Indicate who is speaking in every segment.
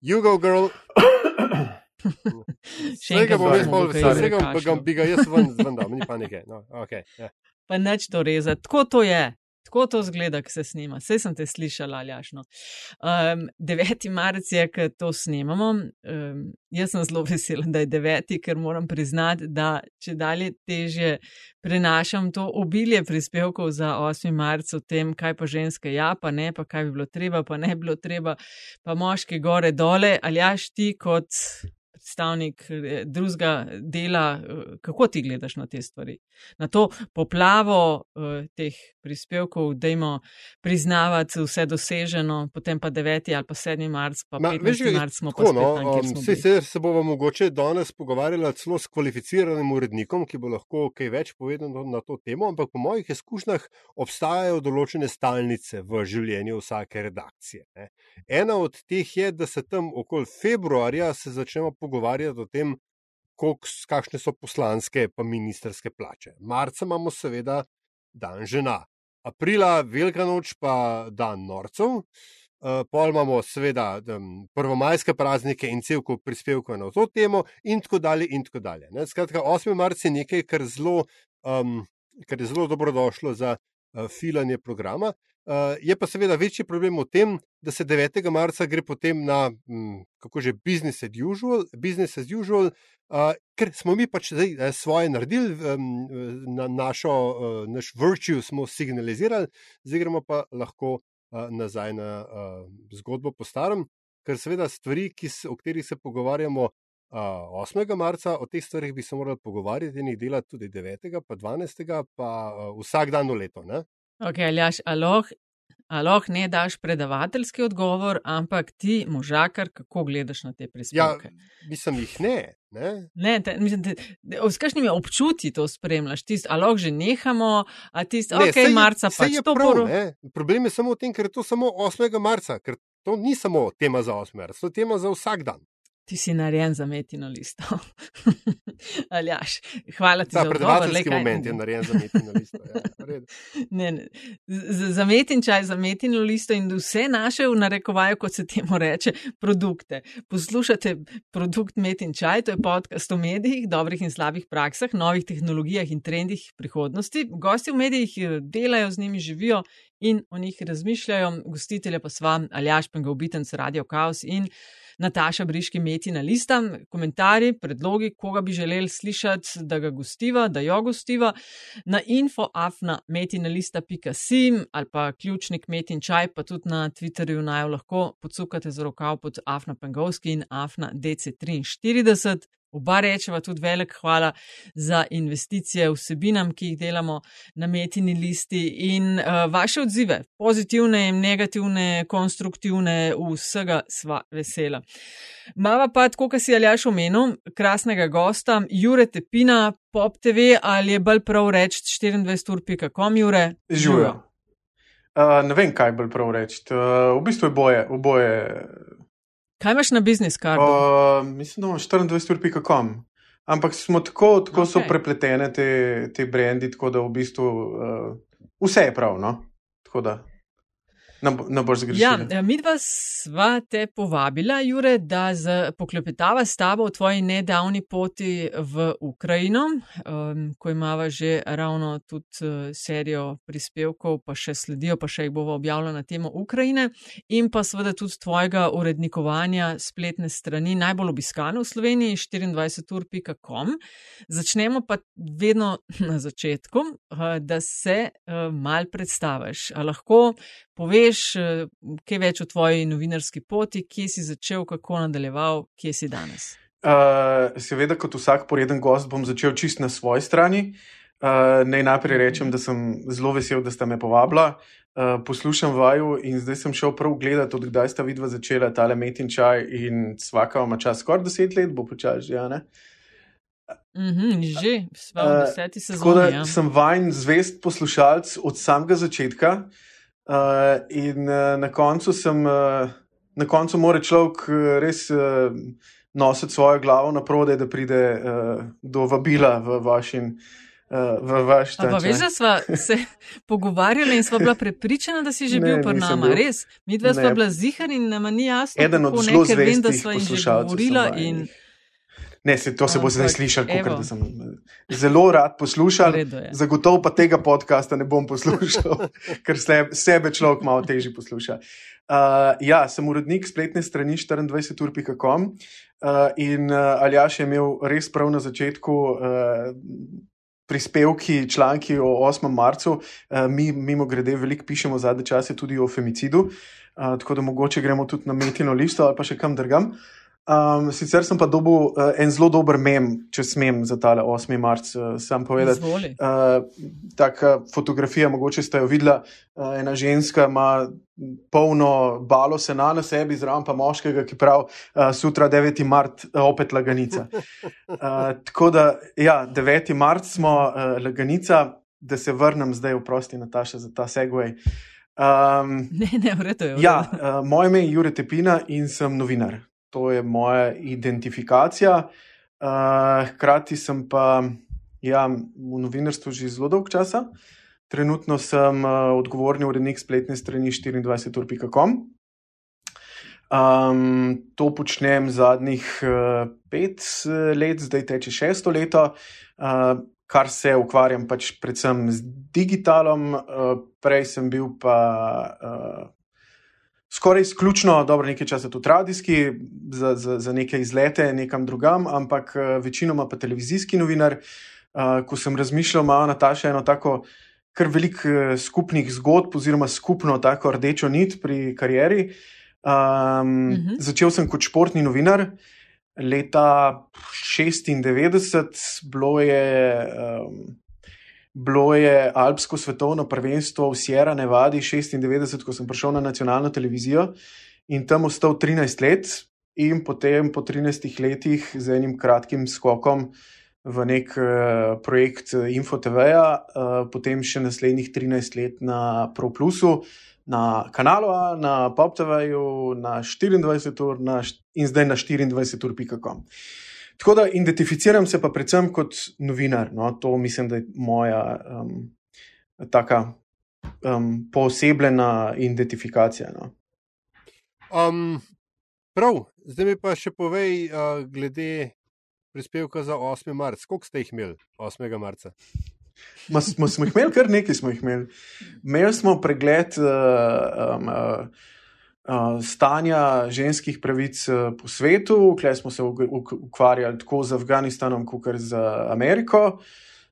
Speaker 1: Jugo girl.
Speaker 2: Še enkrat
Speaker 1: bom jaz bolj vesel, vsega bi ga jaz ven, ven dal, ni panike. No, okay, ja.
Speaker 2: pa neč to rezati. Tako to je. Tako to zgleda, ko se snima. Vse sem te slišala, aljašno. Um, 9. marec je, ko to snemamo. Um, jaz sem zelo vesela, da je 9. ker moram priznati, da če dalje teže prenašam to obilje prispevkov za 8. marec o tem, kaj pa ženske ja, pa ne, pa kaj bi bilo treba, pa ne bi bilo treba, pa moški gore dole. Aljaš ti kot predstavnik eh, drugega dela, eh, kako ti gledaš na te stvari? Na to poplavo eh, teh prispevkov, dajmo priznavati vse doseženo, potem pa 9. ali pa 7. marc, pa
Speaker 1: Ma,
Speaker 2: 15.
Speaker 1: veš,
Speaker 2: marc smo pa
Speaker 1: tako,
Speaker 2: spet
Speaker 1: no,
Speaker 2: tam, kjer
Speaker 1: um,
Speaker 2: smo bili.
Speaker 1: se, se bomo mogoče danes pogovarjali celo s kvalificiranim urednikom, ki bo lahko kaj več povedal na, to temo, ampak po mojih izkušnjah obstajajo določene stalnice v življenju vsake redakcije. Ne. Ena od teh je, da se tam okoli februarja se začnemo pogovarjati o tem, koliko, kakšne so poslanske pa ministerske plače. Marca imamo seveda dan žena, aprila velika noč pa dan norcev. Uh, pol imamo seveda um, prvomajske praznike in cel kup prispevkov na to temo, in tako dalje. In tako dalje ne. Skratka, 8. marec je nekaj, kar, zelo, um, kar je zelo dobrodošlo za filanje programa. Uh, je pa seveda večji problem v tem, da se 9. marca gre potem na, um, kako že, business as usual, business as usual uh, ker smo mi pač zdaj eh, svoje naredili, um, na našo, naš virtue smo signalizirali, zdaj gremo pa lahko nazaj na zgodbo po starem, ker seveda stvari, se, o katerih se pogovarjamo uh, 8. marca, o teh stvarih bi se morali pogovarjati in jih delati tudi 9. pa 12. pa uh, vsak dan v leto. Ne?
Speaker 2: Ok, Aljaš, aloh, aloh ne daš predavateljski odgovor, ampak ti, možakar, kako gledaš na te
Speaker 1: Ja,
Speaker 2: prispevke?
Speaker 1: mislim jih ne. ne?
Speaker 2: Ne, te, mislim, te, s kakšnimi občutki to spremljaš? Tisti, a lahko že nehamo, a tisti,
Speaker 1: Ne,
Speaker 2: ok,
Speaker 1: saj je-
Speaker 2: marca
Speaker 1: saj
Speaker 2: pač
Speaker 1: je
Speaker 2: to
Speaker 1: prav, ne. Problem je samo v tem, ker je to samo 8. marca, ker to ni samo tema za 8. marca, to je tema za vsak dan.
Speaker 2: Ti si narejen za metino listo. Aljaš, hvala ti
Speaker 1: Ta
Speaker 2: za odgovor.
Speaker 1: predavateljski moment je narejen za metino listo. Ja.
Speaker 2: Ne, ne. Z- Za metin čaj, za metino listo in vse naše, v narekovaju, kot se temu reče, produkte. Poslušate produkt Metin čaj, to je podcast o medijih, dobrih in slabih praksah, novih tehnologijah in trendih prihodnosti. Gosti v medijih eh, delajo z njimi, živijo in o njih razmišljajo. Gostitelja pa sva Aljaš Pengovitenc, Radio Chaos in Nataša Briški Metina lista. Komentarji, predlogi, koga bi želeli slišati, da ga gostiva, da jo gostiva na infoafnametinalista.sim ali pa ključnik Metin čaj, pa tudi na Twitterju naj jo lahko podsukate za rokav pod Afna Pengovski in Afna DC43. Oba rečeva tudi velik hvala za investicije vsebinam, ki jih delamo na metini listi in uh, vaše odzive, pozitivne in negativne, konstruktivne, vsega sva vesela. Mava pa, tako kot si Aljaš omenil, krasnega gosta, Jure Tepina, Pop TV ali je bolj prav reči 24ur.com, Jure?
Speaker 3: Živijo. Uh, ne vem, kaj bolj prav reči. Uh, v bistvu je boje. Oboje.
Speaker 2: Kaj imaš na biznis kartu?
Speaker 3: Uh, mislim, da imam 24.com. Ampak smo tako, tako okay. so prepletene te, te brendi, tako da v bistvu uh, vse je prav. No? Tako da bo- ne boš zgrešil.
Speaker 2: Ja, mi dva sva te povabila, Jure, da z- poklepetava s tabo o tvoji nedavni poti v Ukrajino, um, ko imava že ravno tudi uh, serijo prispevkov, pa še sledijo, pa še jih bova objavila na temo Ukrajine, in pa seveda tudi tvojega urednikovanja spletne strani, najbolj obiskane v Sloveniji, 24ur.com. Začnemo pa vedno na začetku, uh, da se mal predstaviš. A lahko poveš eh, kaj več o tvoji novinarski poti, kje si začel, kako nadaljeval, kje si danes.
Speaker 3: Uh, seveda, kot vsak poreden gost, bom začel čist na svoji strani. Uh, naj najprej rečem, da sem zelo vesel, da ste me povabila. Uh, poslušam vaju in zdaj sem šel prav gledati, od kdaj sta vidva začela tale metin čaj in svaka ima čas skoraj deset let, bo počasi že, a ne?
Speaker 2: Mhm, že, sva v deseti
Speaker 3: Tako
Speaker 2: sezoni.
Speaker 3: da
Speaker 2: Ja.
Speaker 3: sem vajen zvest poslušalec od samega začetka. Uh, in uh, na koncu sem, uh, na koncu mora človek uh, res uh, nositi svojo glavo na prodaj, da pride uh, do vabila v vaš in v vaš čas.
Speaker 2: Ampak veš, da smo se pogovarjali in smo bila prepričana, da si že bil pri nama. Bil. Res, mi dva smo bila zihar in nam ni jasno,
Speaker 3: Eden od zelo zvestih poslušalcev. Ne, se, to se bo zdaj slišal, kot da sem zelo rad poslušal. Zagotovo pa tega podcasta ne bom poslušal, ker sebe človek malo težje posluša. Uh, ja, sem urednik spletne strani 24.com uh, in uh, Aljaš je imel res prav na začetku. Uh, Prispevki, članki o 8. marcu, mi, mimo grede, veliko pišemo zadnje čase tudi o femicidu, tako da mogoče gremo tudi na metino listo ali pa še kam drugam. Um, sicer sem pa dobil uh, en zelo dober mem, če smem za ta 8. marc uh, sam povedati. Uh, taka fotografija, mogoče ste jo videli, uh, ena ženska ima polno balo sena na sebi, zraven pa moškega, ki pravi, uh, sutra 9. marc, uh, opet laganica. Uh, tako da, ja, 9. marc smo uh, laganica, da se vrnem zdaj v prosti Nataša za ta segway.
Speaker 2: Um, ne, ne, vredo je.
Speaker 3: Ja, uh, moje ime je Jure Tepina in sem novinar to je moja identifikacija. Uh, hkrati sem pa ja, v novinarstvu že zelo dolg časa. Trenutno sem uh, odgovorni urednik spletne strani 24.com. Um, to počnem zadnjih uh, pet let, zdaj teče šesto leto, uh, kar se ukvarjam pač predvsem z digitalom. Uh, prej sem bil pa uh, skoraj izključno, dobro, nekaj časa tudi radijski, za, za, za neke izlete nekam drugam, ampak eh, večinoma pa televizijski novinar. Uh, ko sem razmišljal, ima Nataša eno tako kar velik uh, skupnih zgodb, oziroma skupno tako rdečo nit pri karieri. Um, uh -huh. Začel sem kot športni novinar. Leta 96 bilo je um, bilo je Alpsko svetovno prvenstvo v Sierra Nevadi 96, ko sem prišel na nacionalno televizijo in tam ostal 13 let, in potem po 13 letih z enim kratkim skokom v nek uh, projekt InfoTV-ja, uh, potem še naslednjih 13 let na ProPlusu. Na kanalu, na PopTV-ju, na 24 ur na, in zdaj na 24ur.com. Tako da identificiram se pa predvsem kot novinar. No? To mislim, da je moja um, taka um, posebna identifikacija. No?
Speaker 1: Um, prav, zdaj mi pa še povej, uh, glede prispevka za 8. marca. Koliko ste jih imeli 8. marca?
Speaker 3: Ma, smo, smo jih imeli, kar nekaj smo jih imeli. Imeli smo pregled. Uh, um, uh, stanja ženskih pravic po svetu, kjer smo se ukvarjali tako z Afganistanom, kot tudi z Ameriko,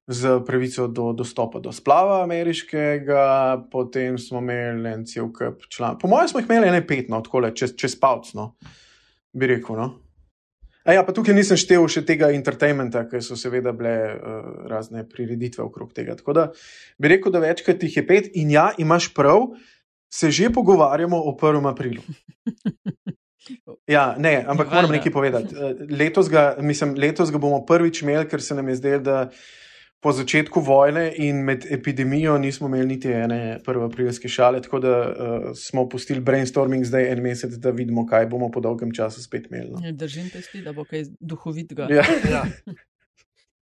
Speaker 3: z pravico do dostopa do splava ameriškega, potem smo imeli en cel kup članov. Po mojem, smo jih imeli ene pet, no, tako le čez, čez palc, no, bi rekel. No. A ja, pa tukaj nisem štel še tega entertainmenta, ker so seveda bile uh, razne prireditve okrog tega. Tako da bi rekel, da večkrat jih je pet in ja, imaš prav se že pogovarjamo o 1. aprilu. Ja, ne, ampak moram nekaj povedati. Eh, letos ga, mislim, letos ga bomo prvič imeli, ker se nam je zdelo, da po začetku vojne in med epidemijo nismo imeli niti ene 1. aprilske šale, tako da uh, smo pustili brainstorming zdaj en mesec, da vidimo, kaj bomo po dolgem času spet imeli. No.
Speaker 2: Držim te sti, da bo kaj duhovitega.
Speaker 3: Ja. ja.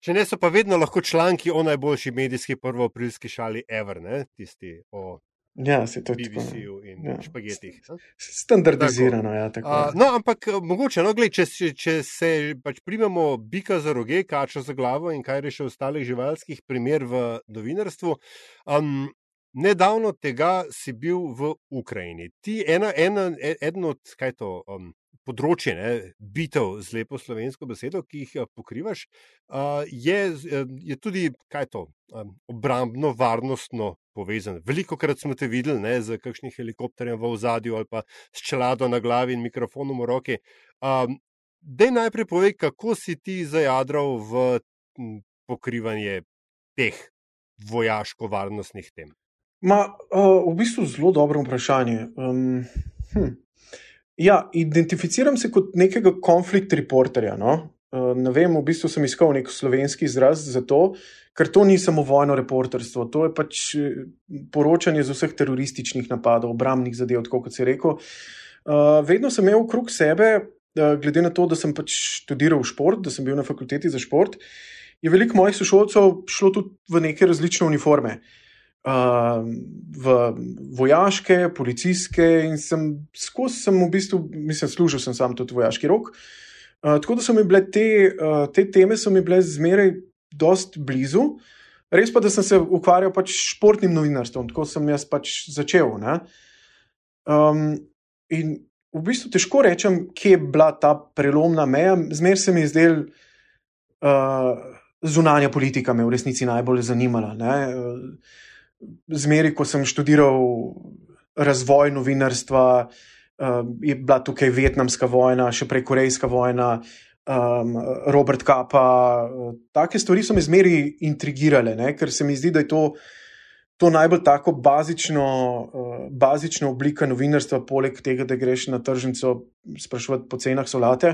Speaker 1: Če ne so pa vedno lahko članki o najboljši medijski 1. aprilski šali, ever, ne? tisti o
Speaker 3: Ja, se to
Speaker 1: BBC-ju in ja. špagetih.
Speaker 3: Standardizirano, ja.
Speaker 1: A, no, ampak eh, mogoče, no, gled, če, če, se pač primemo bika za roge, kačo za glavo in kaj reše ostalih živalskih primer v novinarstvu. Um, nedavno tega si bil v Ukrajini. Ti ena, ena, e, eden od, kaj to, um, področje, ne, bitev z lepo slovensko besedo, ki jih eh, pokrivaš, je, eh, je tudi kaj to, um, obrambno, varnostno povezan. Veliko krat smo te videli ne, z kakšnim helikopterjem v ozadju ali pa s čelado na glavi in mikrofonom v roki. Dej najprej povej, kako si ti zajadral v pokrivanje teh vojaško-varnostnih tem.
Speaker 3: Ma, uh, v bistvu zelo dobro vprašanje. Um, hm. Ja, identificiram se kot nekega konflikt reporterja. No? Uh, ne vem, v bistvu sem iskal nek slovenski izraz za to, ker to ni samo vojno reporterstvo, to je pač eh, poročanje z vseh terorističnih napadov, obrambnih zadev, kot si rekel. Uh, vedno sem imel okrog sebe, uh, glede na to, da sem pač študiral šport, da sem bil na fakulteti za šport. je veliko mojih sošolcev šlo tudi v neke različne uniforme. Uh, v vojaške, policijske, in sem skozi, sem v bistvu, mislim, služil sem sam tudi vojaški rok. Uh, tako da so mi bile te, uh, te teme, so mi bile zmeraj dost blizu. Res pa, da sem se ukvarjal pač s športnim novinarstvom, tako sem jaz pač začel. Um, in v bistvu težko rečem, kje je bila ta prelomna meja. Zmeraj se mi je zdel. Uh, zunanja politika me v resnici najbolj zanimala. Ne? Zmeri, ko sem študiral razvoj novinarstva, eh, je bila tukaj Vietnamska vojna, še prej Korejska vojna, um, Robert Kappa. Take stvari so me zmeri intrigirale, ne? ker se mi zdi, da je to. To najbolj tako bazično, uh, bazično oblika novinarstva, poleg tega, da greš na tržnico sprašovati po cenah solate,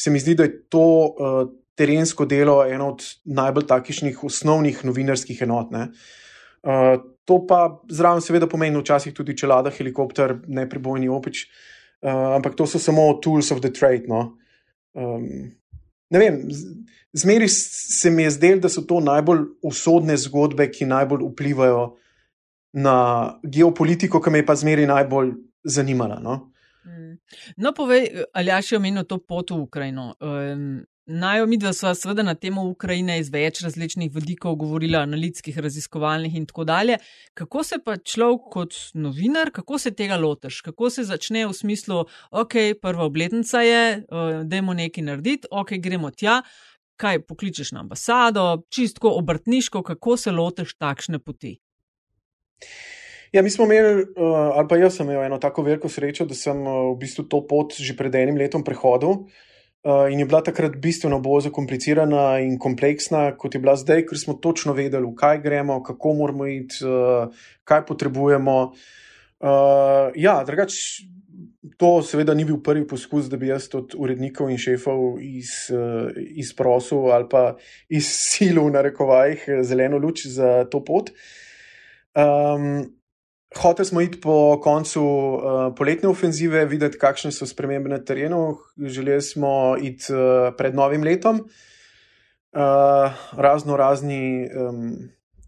Speaker 3: se mi zdi, da je to uh, terensko delo eno od najbolj takšnih osnovnih novinarskih enot. Uh, to pa zraven, seveda, pomeni včasih tudi čelada, helikopter, ne prebojni opič, uh, ampak to so samo tools of the trade. No? Um, ne vem, zmeri se mi je zdelo, da so to najbolj usodne zgodbe, ki najbolj vplivajo na geopolitiko, ki me je pa zmeri najbolj zanimala. No?
Speaker 2: Mm. No, povej, ali ja še omenil to pot v Ukrajino. Um, Naj omidva sva seveda na temo Ukrajine iz več različnih vidikov govorila, analitskih, raziskovalnih in tako dalje. Kako se pa človek kot novinar, kako se tega lotiš? Kako se začne v smislu, ok, prva obletnica je, uh, dajmo nekaj narediti, ok, gremo tja, kaj pokličeš na ambasado, čistko obrtniško, kako se lotiš takšne poti?
Speaker 3: Ja, mi smo imeli, uh, ali pa jaz sem imel eno tako veliko srečo, da sem uh, v bistvu to pot že pred enim letom prehodil. Uh, in je bila takrat bistveno bolj zakomplicirana in kompleksna, kot je bila zdaj, ker smo točno vedeli, v kaj gremo, kako moramo iti, uh, kaj potrebujemo. Uh, ja, drugač, to seveda ni bil prvi poskus, da bi jaz od urednikov in šefov iz, uh, izprosil ali pa izsilil, na rekovajih, zeleno luč za to pot. Um, Hoteli smo iti po koncu uh, poletne ofenzive, videti, kakšne so spremembe na terenu. Želeli smo iti uh, pred novim letom. Uh, razno razni um,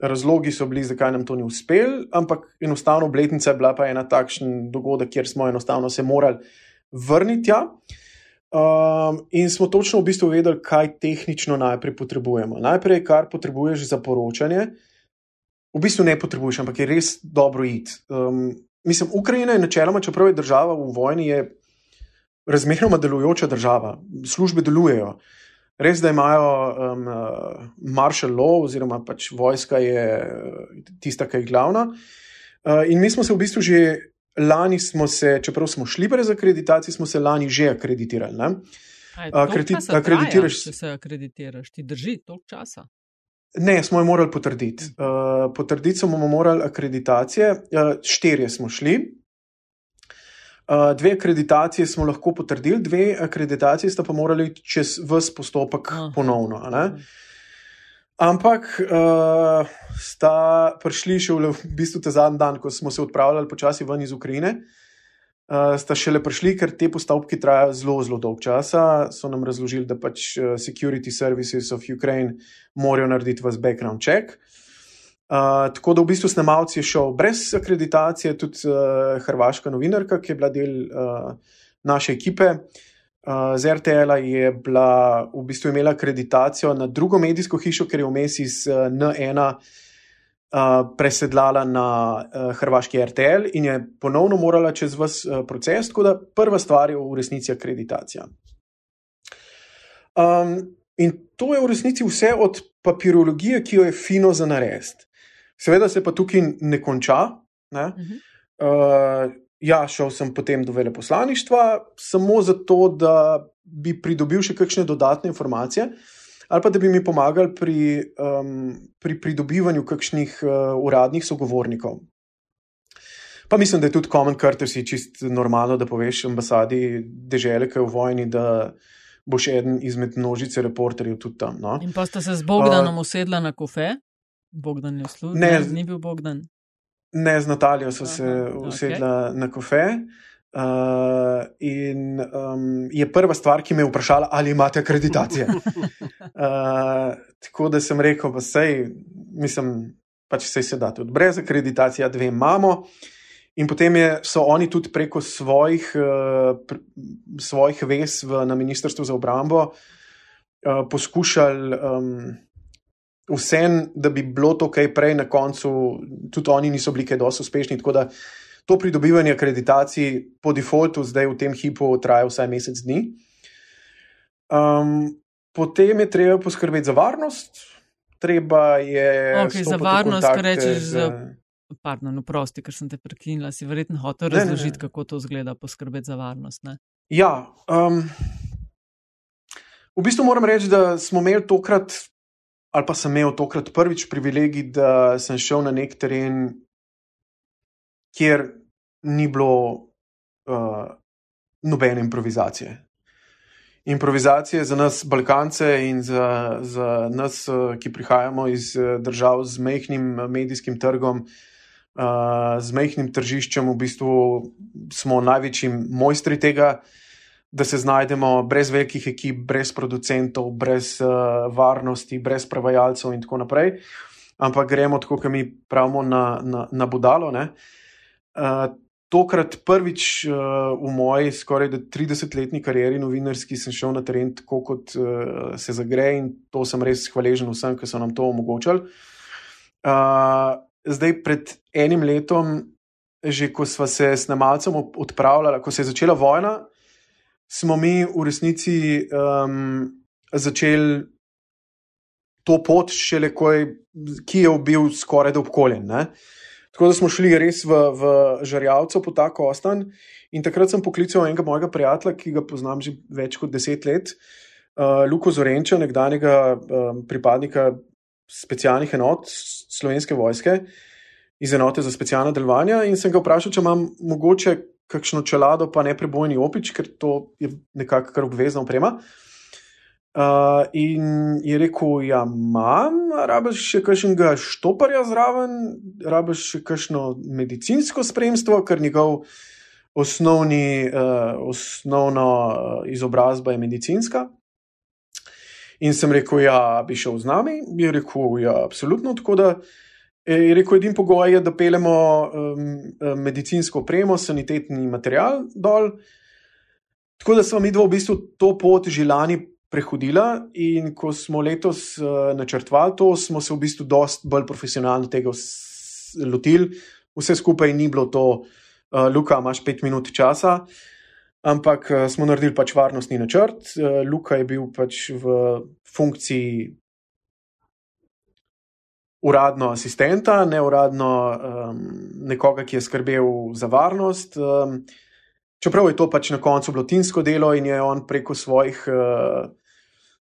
Speaker 3: razlogi so bili, zakaj nam to ni uspelo, ampak enostavno obletnica je bila pa ena takšen dogodek, kjer smo enostavno se morali vrniti. Ja. Um, in smo točno v bistvu vedeli, kaj tehnično najprej potrebujemo. Najprej, kar potrebuješ za poročanje, v bistvu ne potrebuješ, ampak je res dobro iti. Um, mislim, Ukrajina je načeloma, čeprav je država v vojni, je razmeroma delujoča država, službe delujejo. Res, da imajo um, uh, martial law, oziroma pač vojska je uh, tista, ki je glavna. Uh, in mi smo se v bistvu že lani, se, čeprav smo šli brez akreditacije, smo se lani že akreditirali.
Speaker 2: Akreditiraš se, se akreditiraš, ti drži toliko časa.
Speaker 3: Ne, smo jo morali potrditi. Uh, potrditi smo morali akreditacije, uh, štirje smo šli. Uh, dve akreditacije smo lahko potrdili, dve akreditacije sta pa morali čez vse postopek uh. ponovno. Uh. Ampak uh, sta prišli še v, v bistvu ta zadnji dan, ko smo se odpravljali počasi ven iz Ukrajine. Uh, uh, sta šele prišli, ker te postavke trajajo zelo, zelo dolg časa. So nam razložili, da pač uh, Security Services of Ukraine morajo narediti vas background check. Uh, tako da v bistvu snemalci je šel brez akreditacije, tudi uh, hrvaška novinarka, ki je bila del uh, naše ekipe. Uh, z RTL je bila v bistvu imela akreditacijo na drugo medijsko hišo, ker je vmes iz uh, N1 uh, presedlala na uh, hrvaški RTL in je ponovno morala čez vse uh, proces, tako da prva stvar je v resnici akreditacija. Um, in to je v resnici vse od papirologije, ki jo je fino za narediti. Seveda se pa tukaj ne konča. Ne? Uh -huh. uh, ja, šel sem potem do veleposlaništva, samo zato, da bi pridobil še kakšne dodatne informacije. Ali pa da bi mi pomagali pri, um, pri pridobivanju kakšnih uh, uradnih sogovornikov. Pa mislim, da je tudi common courtesy čist normalno, da poveš ambasadi države, ki je v vojni, da boš eden izmed množice reporterjev tudi tam. No?
Speaker 2: In pa ste se z Bogdanom uh, usedla na kofe? Bogdan je v službi, ne, ni bil Bogdan.
Speaker 3: Ne, z Natalijo so se Aha, usedla okay. na kofe. Uh, in um, je prva stvar, ki me je vprašala, ali imate akreditacije. Uh, tako da sem rekel, pa sej, mislim, pač se je da tudi brez akreditacije, dve imamo. In potem je, so oni tudi preko svojih, uh, pr, svojih vez v, na Ministrstvu za obrambo uh, poskušali um, vse, da bi bilo to kaj prej, na koncu tudi oni niso bili kaj dosti uspešni. Tako da to pridobivanje akreditacij po defaultu zdaj v tem hipu traja vsaj mesec dni. Um, potem je treba poskrbeti za varnost. Treba je.
Speaker 2: Okay, za varnost, kar rečeš. Z... Pardon, no, prosti, ker sem te prekinila, si verjetno hotel razložiti, kako to zgleda, poskrbeti za varnost. Ne?
Speaker 3: Ja, um, v bistvu moram reči, da smo imeli tokrat, ali pa sem imel tokrat prvič privilegij, da sem šel na nek teren, kjer ni bilo uh, nobene improvizacije. Improvizacije za nas, Balkance, in za, za nas, uh, ki prihajamo iz uh, držav z mehkim medijskim trgom, uh, z mehkim tržiščem, v bistvu smo največji mojstri tega, da se znajdemo brez velikih ekip, brez producentov, brez uh, varnosti, brez prevajalcev in tako naprej. Ampak gremo tako, kot mi pravimo, na, na, na budalo. Uh, Uh, tokrat prvič uh, v moji skoraj 30-letni karieri novinarski sem šel na teren tako, kot uh, se zagre in to sem res hvaležen vsem, ki so nam to omogočili. Uh, zdaj, pred enim letom, že ko smo se s Nemalcem odpravljali, ko se je začela vojna, smo mi v resnici um, začeli to pot, šele ko je Kijev bil skoraj da obkoljen. Uh, Tako da smo šli res v, v žrjavco po ta kostan. In takrat sem poklical enega mojega prijatelja, ki ga poznam že več kot deset let, uh, Luko Zorenča, nekdanjega um, pripadnika specialnih enot slovenske vojske iz enote za specialna delovanja. In sem ga vprašal, če imam mogoče kakšno čelado, pa ne prebojni opič, ker to je nekako kar obvezna oprema. Uh, in je rekel, ja, imam, rabiš še kakšnega štoparja zraven, rabiš še kakšno medicinsko spremstvo, ker njegov osnovni, uh, osnovna izobrazba je medicinska. In sem rekel, ja, bi šel z nami. Je rekel, ja, absolutno. Tako da je rekel, edini pogoj je, da pelemo um, medicinsko opremo, sanitetni material dol. Tako da smo mi dva v bistvu to pot že lani prehodila. In ko smo letos uh, načrtovali to, smo se v bistvu dosti bolj profesionalno tega lotili. Vse skupaj ni bilo to, uh, Luka, imaš pet minut časa. Ampak uh, smo naredili pač varnostni načrt. Uh, Luka je bil pač v funkciji uradno asistenta, ne uradno um, nekoga, ki je skrbel za varnost. Um, čeprav je to pač na koncu bilo timsko delo in je on preko svojih uh,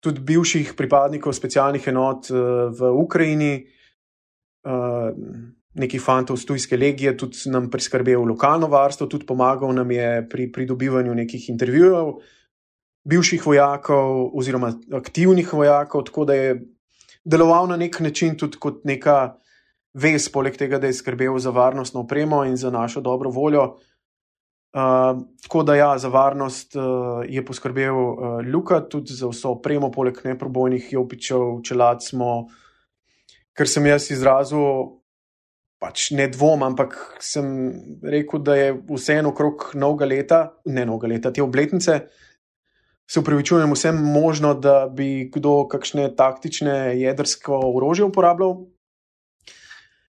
Speaker 3: tudi bivših pripadnikov specialnih enot uh, v Ukrajini, uh, neki fantov iz Tujske legije, tudi nam priskrbel lokalno varstvo, tudi pomagal nam je pri pridobivanju nekih intervjujev bivših vojakov oziroma aktivnih vojakov, tako da je deloval na nek način tudi kot neka vez, poleg tega, da je skrbel za varnostno opremo in za našo dobro voljo. Uh, tako da, ja, za varnost uh, je poskrbel uh, Luka, tudi za vso opremo, poleg neprobojnih jopičev, čelad smo, ker sem jaz izrazil, pač ne dvom, ampak sem rekel, da je vseeno okrog novega leta, ne novega leta, te obletnice. Se upravičujem, vsem možno, da bi kdo kakšne taktične jedrsko orožje uporabljal,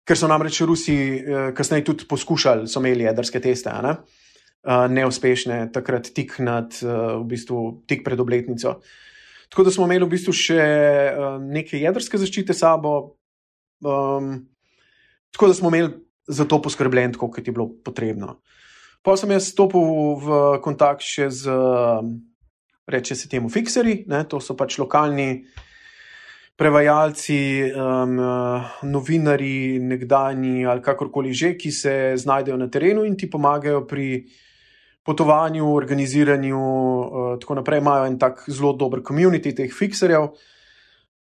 Speaker 3: ker so namreč Rusi eh, kasneje tudi poskušali, so imeli jedrske teste. Ne? Uh, neuspešne, takrat tik, nad, uh, v bistvu, tik pred obletnico. Tako da smo imeli v bistvu še uh, neke jedrske zaščite sabo, um, tako da smo imeli za to poskrbljen, kot je bilo potrebno. Pa sem jaz stopil v kontakt še z, reče se temu, fikseri, ne, to so pač lokalni. Prevajalci, um, novinari, nekdani ali kakorkoli že, ki se znajdejo na terenu in ti pomagajo pri potovanju, organiziranju, uh, tako naprej, imajo en tak zelo dober komunit teh fixerjev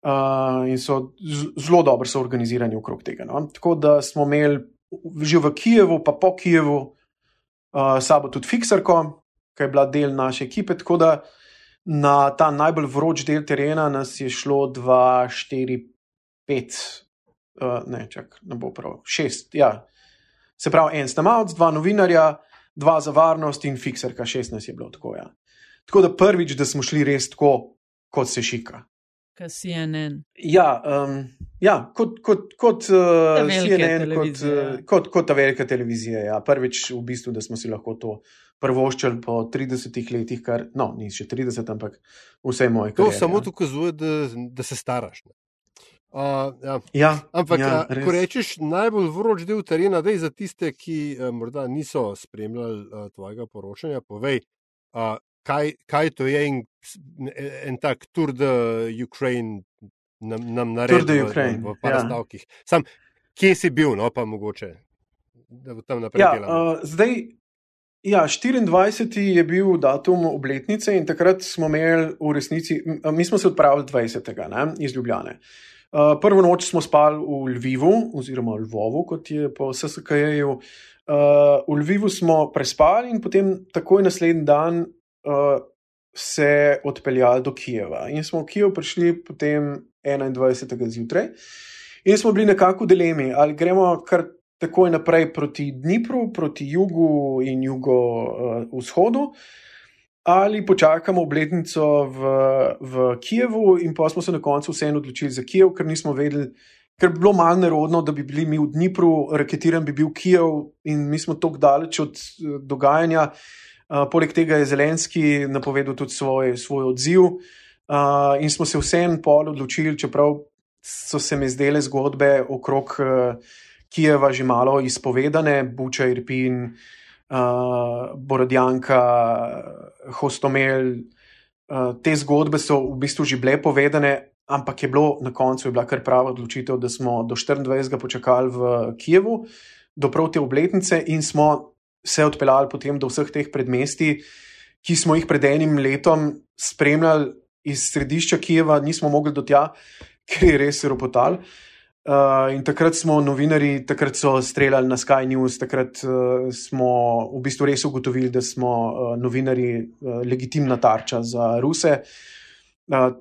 Speaker 3: uh, in so zelo dobro so organizirani okrog tega. No? Tako da smo imeli že v Kijevu, pa po Kijevu, uh, sabo tudi Fixerko, ki je bila del naše ekipe. Tako da na ta najbolj vroč del terena nas je šlo 2, 4, 5, uh, ne, čak, ne bo prav, 6. Ja. Se pravi, en snemalec, dva novinarja, dva za varnost in Fixerka, 16 je bilo tako. Ja. Tako da prvič, da smo šli res tako, kot se šika.
Speaker 2: Kaj CNN?
Speaker 3: Ja, um, ja kot, kot, kot uh, CNN, kot, uh, kot, kot ta velika televizija. Ja. Prvič, v bistvu, da smo si lahko to prvoščili po 30 letih, kar no, ni še 30, ampak vse moje.
Speaker 1: To samo ja. dokazuje, da, da se staraš. Uh, ja.
Speaker 3: Ja,
Speaker 1: ampak,
Speaker 3: ja,
Speaker 1: ko rečeš najbolj vroč del terena, da je za tiste, ki a, morda niso spremljali a, tvojega poročanja, povej, a, kaj, kaj to je in en tak tur de Ukrajine nam, nam naredi
Speaker 3: v, v, v par
Speaker 1: ja. stavkih. Sam, kje si bil, no pa mogoče, da bo tam naprej.
Speaker 3: Ja, uh, zdaj, ja, 24. je bil datum obletnice in takrat smo imeli v resnici, mi smo se odpravili 20. Ne, iz Ljubljane. Uh, prvo noč smo spali v Lvivu, oziroma Lvovu, kot je po SSK-ju. Uh, v Lvivu smo prespali in potem takoj naslednji dan uh, se odpeljali do Kijeva. In smo v Kijev prišli potem 21. zjutraj in smo bili nekako v dilemi, ali gremo kar takoj naprej proti Dnipru, proti jugu in jugovzhodu. Uh, Ali počakamo obletnico v, v Kijevu, in pa smo se na koncu vseeno odločili za Kijev, ker nismo vedeli, ker bi bilo malo nerodno, da bi bili mi v Dnipru, raketiran bi bil Kijev, in mi smo tako daleč od uh, dogajanja, uh, poleg tega je Zelenski napovedal tudi svoj, svoj odziv, uh, in smo se vseeno pol odločili, čeprav so se mi zdele zgodbe okrog uh, Kijeva že malo izpovedane, Buča, Irpin, uh, Borodjanka, Hostomel. Uh, te zgodbe so v bistvu že bile povedane, ampak je bilo na koncu bila kar prava odločitev, da smo do 24. počakali v Kijevu, do proti obletnice in smo se odpeljali potem do vseh teh predmestij, ki smo jih pred enim letom spremljali iz središča Kijeva, nismo mogli do tja, ker je res ropotal. Uh, in takrat smo novinari, takrat so streljali na Sky News, takrat uh, smo v bistvu res ugotovili, da smo uh, novinari uh, legitimna tarča za Ruse. Uh,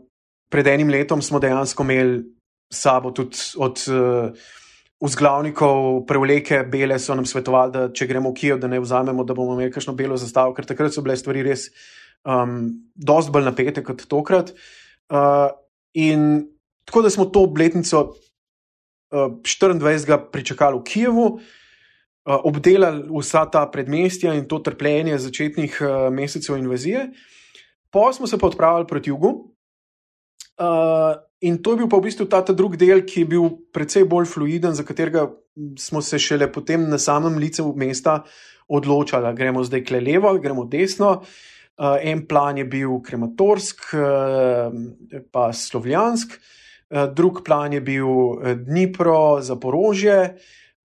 Speaker 3: pred enim letom smo dejansko imeli sabo tudi od uh, vzglavnikov, prevleke, bele so nam svetovali, da če gremo v Kijev, da ne vzamemo, da bomo imeli kakšno belo zastavo, ker takrat so bile stvari res um, dosti bolj napete kot tokrat. Uh, in tako da smo to obletnico uh, 24. pričakali v Kijevu. Uh, obdelali vsa ta predmestja in to trpljenje začetnih uh, mesecev invazije, pa smo se pa odpravili proti jugu, uh, In to je bil pa v bistvu ta, ta drugi del, ki je bil precej bolj fluiden, za katerega smo se šele potem na samem licu mesta odločali, gremo zdaj kle levo gremo desno. Uh, en plan je bil Krematorsk, uh, pa Slovjansk, uh, drug plan je bil Dnipro, Zaporožje.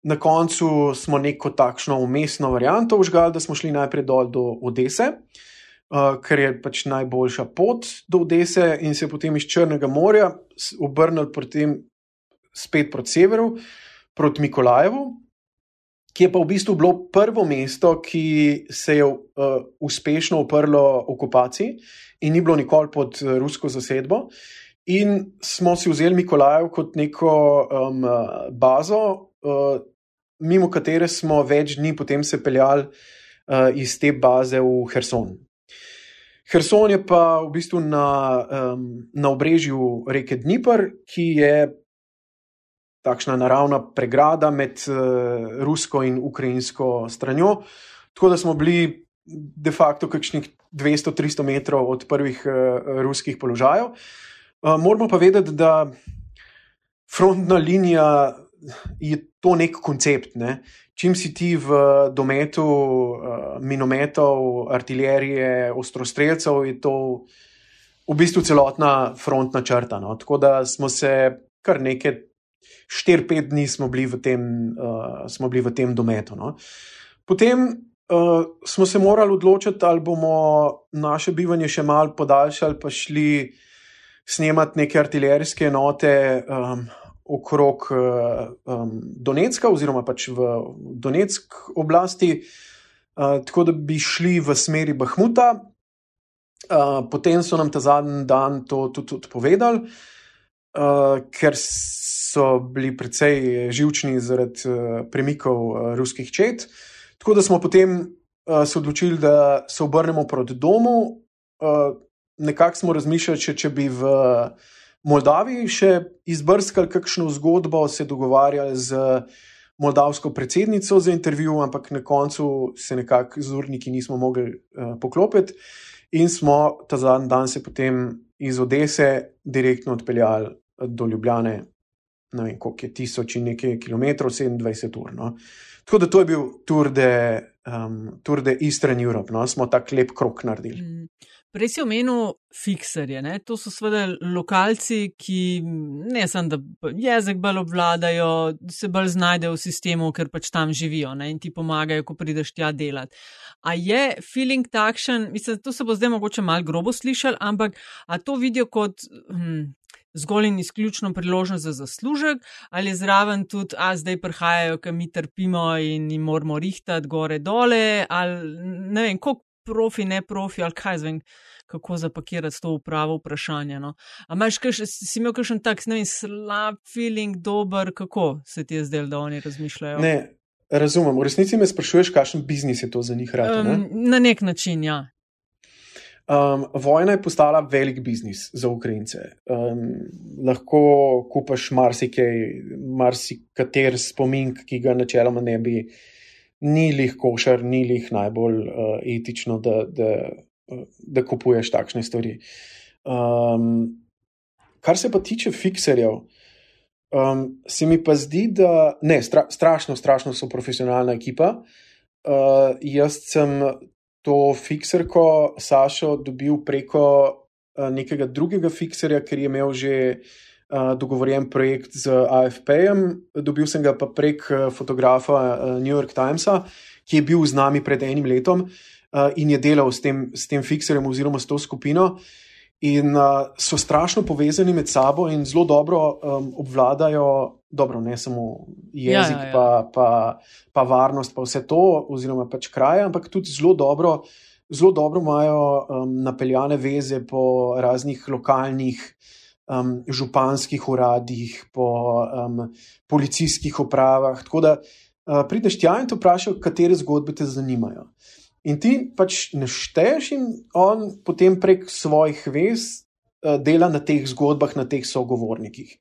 Speaker 3: Na koncu smo neko takšno umestno varianto užgali, da smo šli najprej dol do Odese. Uh, ker je pač najboljša pot do Odese, in se potem iz Črnega morja obrnil spet proti severu, proti Mikolajevu, ki je pa v bistvu bilo prvo mesto, ki se je uspešno uprlo okupaciji in ni bilo nikoli pod rusko zasedbo. In smo si vzeli Mikolajev kot neko um, bazo, uh, mimo katere smo več dni potem se peljali uh, iz te baze v Herson. Herson je pa v bistvu na, um, na obrežju reke Dnipr, ki je takšna naravna pregrada med uh, rusko in ukrajinsko stranjo. Tako da smo bili de facto kakšnih 200-300 metrov od prvih uh, ruskih položajev. Uh, moramo pa vedeti, da frontna linija je to nek koncept. Ne? čim si ti v dometu uh, minometov, artilerije, ostrostrelcev, je to v bistvu celotna frontna črta. No? Tako da smo se kar nekaj, 4-5 dni smo bili v tem, uh, smo bili v tem dometu. No? Potem uh, smo se morali odločiti, ali bomo naše bivanje še malo podaljšali, pa šli snemati neke artilerijske enote. Um, okrog um, Donetska, oziroma pač v Donetsk oblasti, uh, tako da bi šli v smeri Bahmuta. Uh, potem so nam ta zadnji dan to tudi odpovedali, uh, ker so bili precej živčni zaradi uh, premikov uh, ruskih čet. Tako da smo potem uh, se odločili, da se obrnemo proti domu. Uh, nekako smo razmišljali, če, če bi v Moldaviji še izbrskali kakšno zgodbo, se dogovarjali z moldavsko predsednico za intervju, ampak na koncu se nekako z urniki nismo mogli uh, poklopiti in smo ta zadnji dan se potem iz Odese direktno odpeljali do Ljubljane, ne vem, koliko je tisoč in nekaj kilometrov, 27 ur. No. Tako da to je bil Tour de, um, Tour de Eastern Europe, no. smo tak lep krok naredili.
Speaker 2: Mm. Prej si omenil fikserje. Ne? To so seveda lokalci, ki ne samo, da jezik bolj obvladajo, se bolj znajdejo v sistemu, ker pač tam živijo ne? in ti pomagajo, ko prideš tja delati. A je feeling takšen, mislim, to se bo zdaj mogoče malo grobo slišal, ampak a to vidijo kot. Hm, Zgolj in izključno priložnost za zaslužek, ali zraven tudi, a zdaj prihajajo, ki mi trpimo in jim moramo rihtati gore dole, ali ne vem, koliko profi, ne profi, ali kaj zvem, kako zapakirati to upravo vprašanje. No. Ampak si imel kakšen tak, ne vem, slab feeling, dober, kako se ti je zdelo, da oni razmišljajo?
Speaker 3: Ne, razumem. V resnici me sprašuješ, kakšen biznis je to za njih rado. Ne?
Speaker 2: Um, na nek način, ja.
Speaker 3: Um, vojna je postala velik biznis za Ukrajince. Um, lahko kupaš marsikaj, marsikater spomin, ki ga načeloma ne bi uh, ni lih košar, ni lih najbolj uh, etično, da, da, uh, da kupuješ takšne stvari. Um, kar se pa tiče fikserjev, um, se mi pa zdi, da ne, stra, strašno, strašno so profesionalna ekipa. Uh, jaz sem to fikserko Sašo dobil preko uh, nekega drugega fikserja, ker je imel že dogovorjen projekt z AFP-jem, dobil sem ga pa prek fotografa New York Timesa, ki je bil z nami pred enim letom in je delal s tem, s tem fikserjem oziroma s to skupino. In uh, so strašno povezani med sabo in zelo dobro um, obvladajo, dobro, ne samo jezik, ja, ja, ja. Pa, pa, pa varnost, pa vse to, oziroma pač kraje, ampak tudi zelo dobro, zelo dobro imajo um, napeljane veze po raznih lokalnih uh, um, županskih uradih, po um, policijskih upravah. Tako da uh, prideš tja in te vprašajo, katere zgodbe te zanimajo. In ti pač nešteješ, in on potem prek svojih vez uh, dela na teh zgodbah, na teh sogovornikih.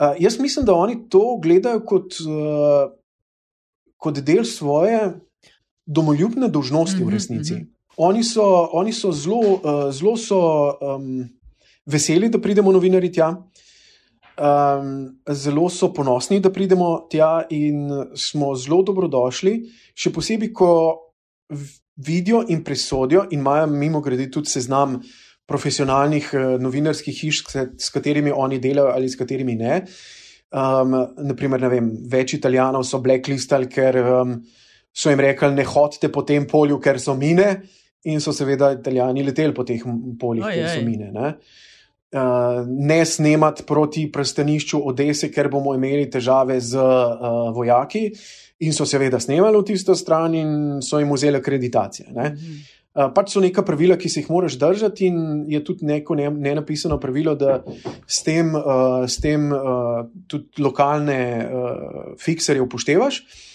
Speaker 3: Uh, jaz mislim, da oni to gledajo kot, uh, kot del svoje domoljubne dožnosti v mhm, resnici. Mm -hmm. Oni so, oni so zelo, uh, zelo so, um, veseli, da pridemo novinari tja. Um, zelo so ponosni, da pridemo tja in smo zelo dobrodošli, še posebej, ko vidijo in presodijo, in imajo mimo grede tudi seznam profesionalnih uh, novinarskih hiš, s katerimi oni delajo ali s katerimi ne. Um, naprimer, ne vem, več italijanov so blacklistali, ker um, so jim rekli: ne hodite po tem polju, ker so mine, in so seveda italijani leteli po teh poljih, ker so mine. Ne? Uh, ne snemati proti prstanišču Odese, ker bomo imeli težave z uh, vojaki. In so seveda snemali v tisto stran in so jim vzeli akreditacije. Ne? Uh, pač so neka pravila, ki se jih moraš držati, in je tudi neko ne, ne napisano pravilo, da s tem, uh, s tem uh, tudi lokalne uh, fikserje upoštevaš. Uh,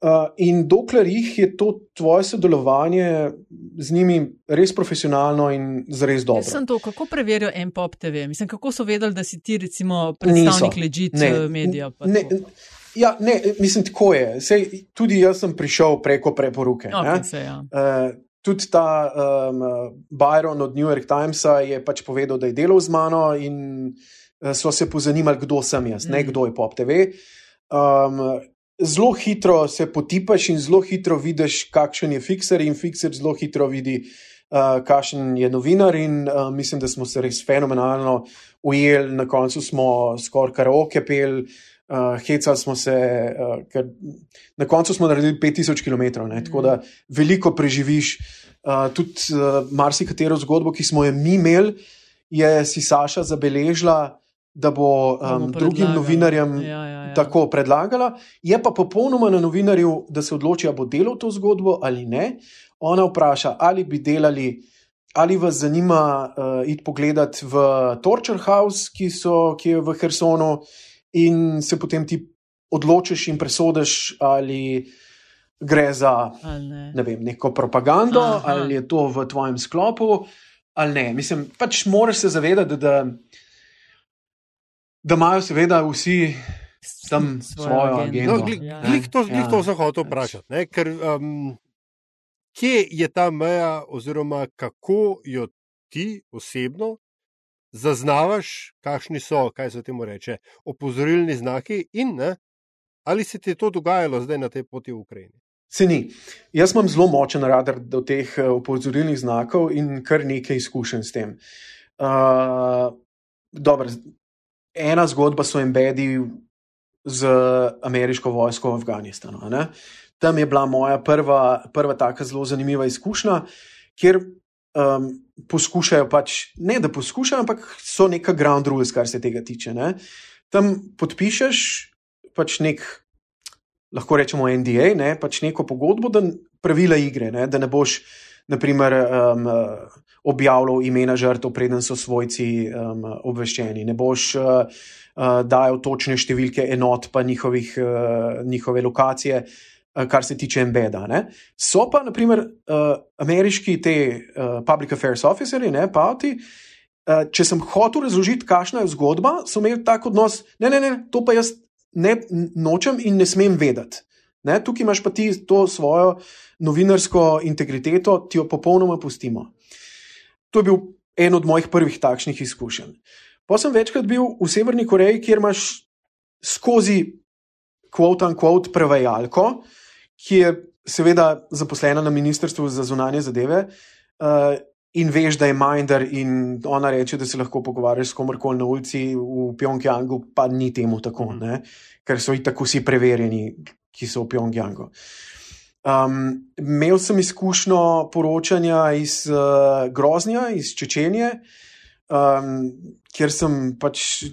Speaker 3: Uh, in dokler jih je to tvoje sodelovanje z njimi res profesionalno in zelo dobro.
Speaker 2: Jaz sem to, kako preverijo MPOP TV? Mislim, kako so vedeli, da si ti, recimo, predstavnik ležit medija?
Speaker 3: Ne, ja, ne, mislim, tako je. Sej, tudi jaz sem prišel preko preporuke.
Speaker 2: Okay, se, ja.
Speaker 3: uh, tudi ta um, Byron od New York Timesa je pač povedal, da je delal z mano in uh, so se pozanimali, kdo sem jaz, mm. ne kdo je Pop TV. Um, zelo hitro se potipaš in zelo hitro vidiš, kakšen je fikser, in fikser zelo hitro vidi, uh, kakšen je novinar. In uh, mislim, da smo se res fenomenalno ujeli, na koncu smo skoraj karaoke pel. Uh, hecali smo se, uh, ker na koncu smo naredili 5000 km, ne, tako da veliko preživiš. Uh, tudi uh, marsikatero zgodbo, ki smo jo mi imeli, je si Saša zabeležila, da bo um, drugim novinarjem
Speaker 2: ja, ja, ja.
Speaker 3: tako predlagala. Je pa popolnoma na novinarju, da se odloči, ali bo delal to zgodbo ali ne. Ona vpraša, ali bi delali. Ali vas zanima uh, iti pogledat v Torture House, ki, so, ki je v Hersonu, in se potem ti odločiš in presodiš, ali gre za
Speaker 2: Ne.
Speaker 3: ne vem, neko propagando,
Speaker 2: Aha.
Speaker 3: ali je to v tvojem sklopu, ali ne. Mislim, pač moraš se zavedati, da, da imajo seveda vsi tam svojo agendo.
Speaker 1: No, glik,
Speaker 2: Ja.
Speaker 1: glik to, glik
Speaker 3: Ja.
Speaker 1: to sem hotel vprašati. Ne? Ker um, kje je ta meja, oziroma kako jo ti osebno zaznavaš, kakšni so, kaj se temu reče, opozorilni znaki, in ne, ali se ti je to dogajalo zdaj na tej poti v Ukrajini?
Speaker 3: Se ni. Jaz imam zelo močen radar do teh eh, opozorilnih znakov in kar nekaj izkušenj s tem. Uh, dobro, ena zgodba so embedi z ameriško vojsko v Afganistanu. Ne? Tam je bila moja prva, prva taka zelo zanimiva izkušnja, kjer um, poskušajo pač, ne da poskušajo, ampak so neka ground rules, kar se tega tiče. Ne? Tam podpišeš pač nek lahko rečemo NDA, ne, pač neko pogodbo, da pravila igre, ne, da ne boš, naprimer, um, objavljal imena žrtev, preden so svojci um, obveščeni, ne boš uh, dajal točne številke enot, pa njihovih, uh, njihove lokacije. Kar se tiče embeda. Ne. So pa, naprimer, uh, ameriški te uh, public affairs officeri, ne pa ti, uh, če sem hotel razložiti, kakšna je zgodba, so imeli tak odnos, ne, ne, ne, to pa jaz ne nočem in ne smem vedeti. Ne, tukaj imaš pa ti to svojo novinarsko integriteto, ti jo popolnoma pustimo. To je bil en od mojih prvih takšnih izkušenj. Pa sem večkrat bil v Severni Koreji, kjer imaš skozi quote unquote prevajalko, ki je seveda zaposlena na Ministrstvu za zunanje zadeve. Uh, In veš, da je Minder, in ona reče, da se lahko pogovarjaš s komorkoli na ulici v Pjongjangu, pa ni temu tako, ne? ker so i tako vsi preverjeni, ki so v Pjongjangu. Um, imel sem izkušnjo poročanja iz uh, Groznja, iz Čečenije, um, kjer sem pač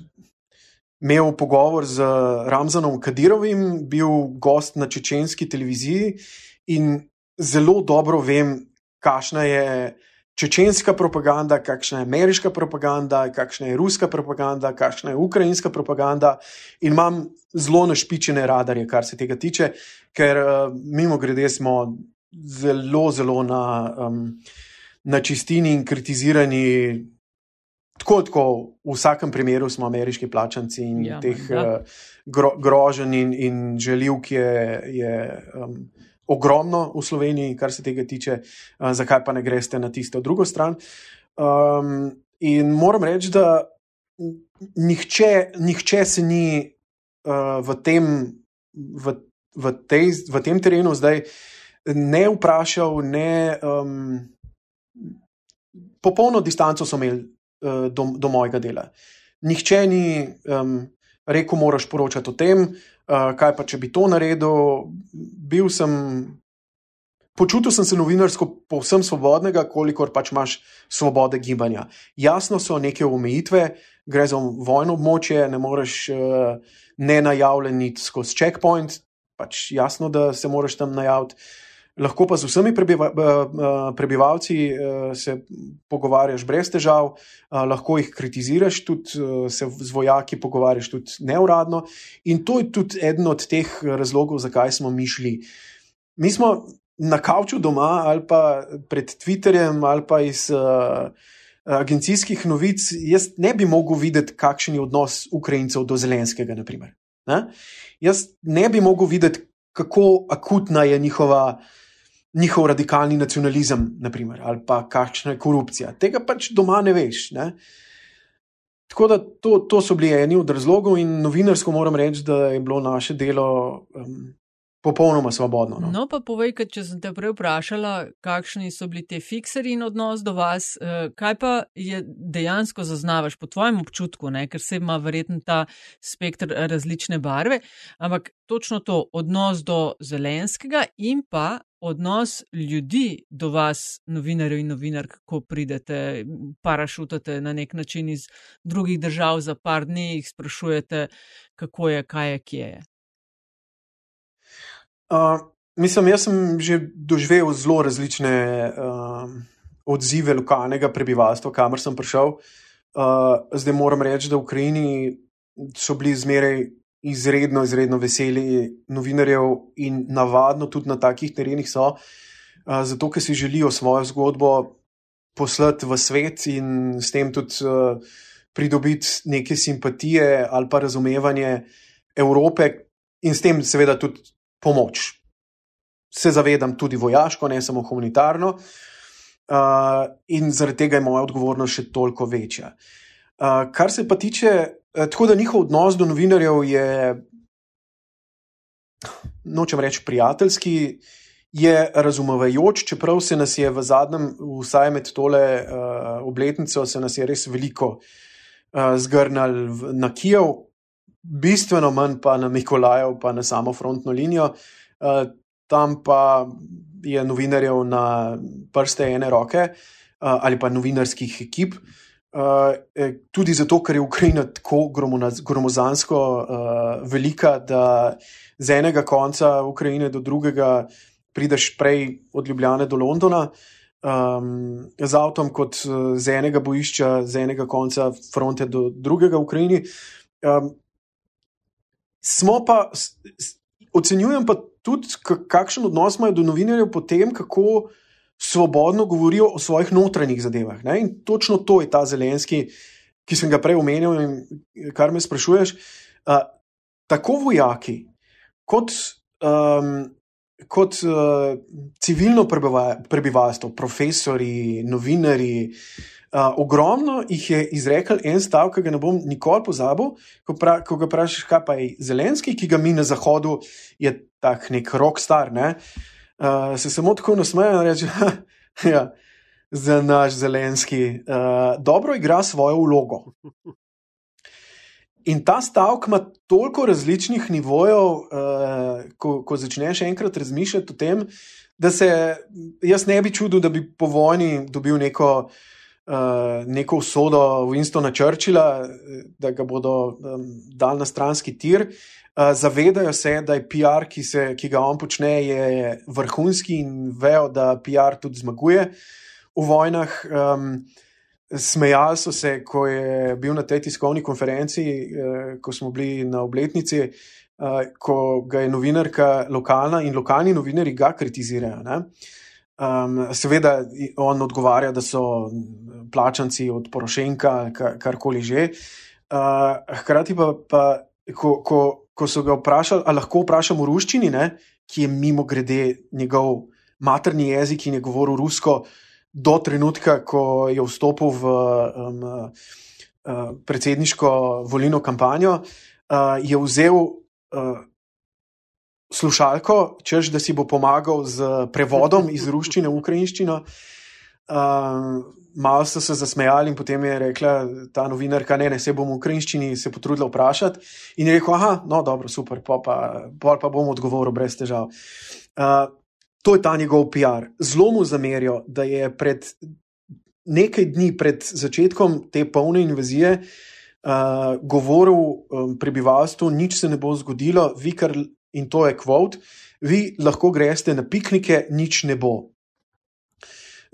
Speaker 3: imel pogovor z Ramzanom Kadirovim, bil gost na čečenski televiziji in zelo dobro vem, kakšna je čečenska propaganda, kakšna je ameriška propaganda, kakšna je ruska propaganda, kakšna je ukrajinska propaganda, in imam zelo našpičene radarje, kar se tega tiče, ker uh, mimo grede smo zelo, zelo na, um, na čistini in kritizirani. Tako, tako, v vsakem primeru smo ameriški plačanci in
Speaker 2: Ja,
Speaker 3: ja, teh
Speaker 2: menda.
Speaker 3: uh, gro, groženj in, in želivk je, je um, ogromno v Sloveniji, kar se tega tiče, uh, zakaj pa ne greste na tisto drugo stran. Um, in moram reči, da nihče, nihče se ni uh, v, tem, v, v, tej, v tem terenu zdaj ne vprašal, ne. Um, Popolno distanco so imeli uh, do, do mojega dela. Nihče ni um, rekel, moraš poročati o tem, uh, kaj pa če bi to naredil. Bil sem, počutil sem se novinarsko povsem svobodnega, kolikor pač imaš svobode gibanja. Jasno so neke omejitve, gre za vojno območje, ne moreš uh, nenajavljeniti skozi checkpoint, pač jasno, da se moraš tam najaviti. Lahko pa z vsemi prebiva, eh, eh, prebivalci eh, se pogovarjaš brez težav, lahko jih kritiziraš, tudi se z vojaki pogovarjaš tudi neuradno. In to je tudi eden od teh razlogov, zakaj smo mi šli. Mi smo na kavču doma ali pa pred Twitterjem ali pa iz uh, agencijskih novic, jaz ne bi mogel videti, kakšen je odnos Ukrajincev do Zelenskega. naprimer, Ne? Jaz ne bi mogel videti, kako akutna je njihova njihov radikalni nacionalizem, naprimer, ali pa kakšna je korupcija. Tega pač doma ne veš. Ne? Tako da to, to so bili eni od razlogov, in novinarsko moram reči, da je bilo naše delo um, popolnoma svobodno. No?
Speaker 2: No, pa povej, ker če sem te prej vprašala, kakšni so bili ti fikseri in odnos do vas, eh, kaj pa je dejansko zaznavaš po tvojem občutku, ne? ker se ima verjetno ta spektr različne barve, ampak točno to odnos do Zelenskega in pa odnos ljudi do vas, novinarjev in novinark, ko pridete, parašutate na nek način iz drugih držav za par dni, jih sprašujete, kako je, kaj je, kje je.
Speaker 3: Uh, mislim, jaz sem že doživel zelo različne uh, odzive lokalnega prebivalstva, kamor sem prišel. Uh, zdaj moram reči, da v Ukrajini so bili zmeraj izredno, izredno veseli novinarjev in navadno tudi na takih terenih so, uh, zato ker si želijo svojo zgodbo poslati v svet in s tem tudi uh, pridobiti neke simpatije ali pa razumevanje Evrope in s tem seveda tudi pomoč. Se zavedam tudi vojaško, ne samo humanitarno, uh, in zaradi tega je moja odgovornost še toliko večja. Uh, kar se pa tiče, tako da njihov odnos do novinarjev je, nočem reči, prijateljski, je razumevajoč, čeprav se nas je v zadnjem, vsaj med tole uh, obletnico, se nas je res veliko uh, zgrnil na Kijev, bistveno manj pa na Mikolajev, pa na samo frontno linijo. Uh, tam pa je novinarjev na prste ene roke uh, ali pa novinarskih ekip. Uh, tudi zato, ker je Ukrajina tako gromozansko uh, velika, da z enega konca Ukrajine do drugega prideš prej od Ljubljane do Londona, um, z avtom, kot z enega bojišča, z enega konca fronte do drugega v Ukrajini. Um, smo pa, ocenjujem pa tudi, kakšen odnos imajo do novinarjev, potem kako svobodno govorijo o svojih notranjih zadevah. Ne? In točno to je ta zelenski, ki sem ga prej omenil in kar me sprašuješ. Uh, tako vojaki, kot, um, kot uh, civilno prebivalstvo, profesori, novinari. Uh, ogromno jih je izrekel en stavek, ki ga ne bom nikoli pozabil. Ko, pra, ko ga vprašaš, kaj pa je Zelenski, ki ga mi na zahodu je tak nek rok star. Ne? Uh, se samo tako nasmeje in reče: ja, za naš Zelenski, uh, dobro igra svojo vlogo. In ta stavek ima toliko različnih nivojev, uh, ko, ko začneš enkrat razmišljati o tem, da se jaz ne bi čudil, da bi po vojni dobil neko uh, neko usodo Winstona Churchilla, da ga bodo um, dal na stranski tir. Uh, zavedajo se, da je PR, ki, se, ki ga on počne, vrhunski in vejo, da PR tudi zmaguje v vojnah. Um, smejali so se, ko je bil na tej tiskovni konferenci, uh, ko smo bili na obletnici, uh, ko ga je novinarka lokalna in lokalni novinari ga kritizirajo. Uh, Um, seveda, on odgovarja, da so plačanci od Porošenka, karkoli že. Uh, hkrati pa, pa ko, ko, ko so ga vprašali, ali lahko vprašamo v ruščini, ne, ki je mimo grede njegov materni jezik in je govoril rusko, do trenutka, ko je vstopil v um, uh, predsedniško volilno kampanjo, uh, je vzel. Uh, slušalko, češ da si bo pomagal z prevodom iz ruščine v ukrajinščino. Uh, malo so se zasmejali, in potem je rekla ta novinarka: Ne, ne, se bom v ukrajinščini se potrudila vprašati. In je rekel: Aha, no, dobro, super, pa, pa, pa bom odgovoril brez težav. Uh, to je ta njegov PR. Zelo mu zamerijo, da je pred nekaj dni pred začetkom te polne invazije. Uh, govoril um, prebivalstvu, nič se ne bo zgodilo, vi kar in to je kvot, vi lahko greste na piknike, nič ne bo.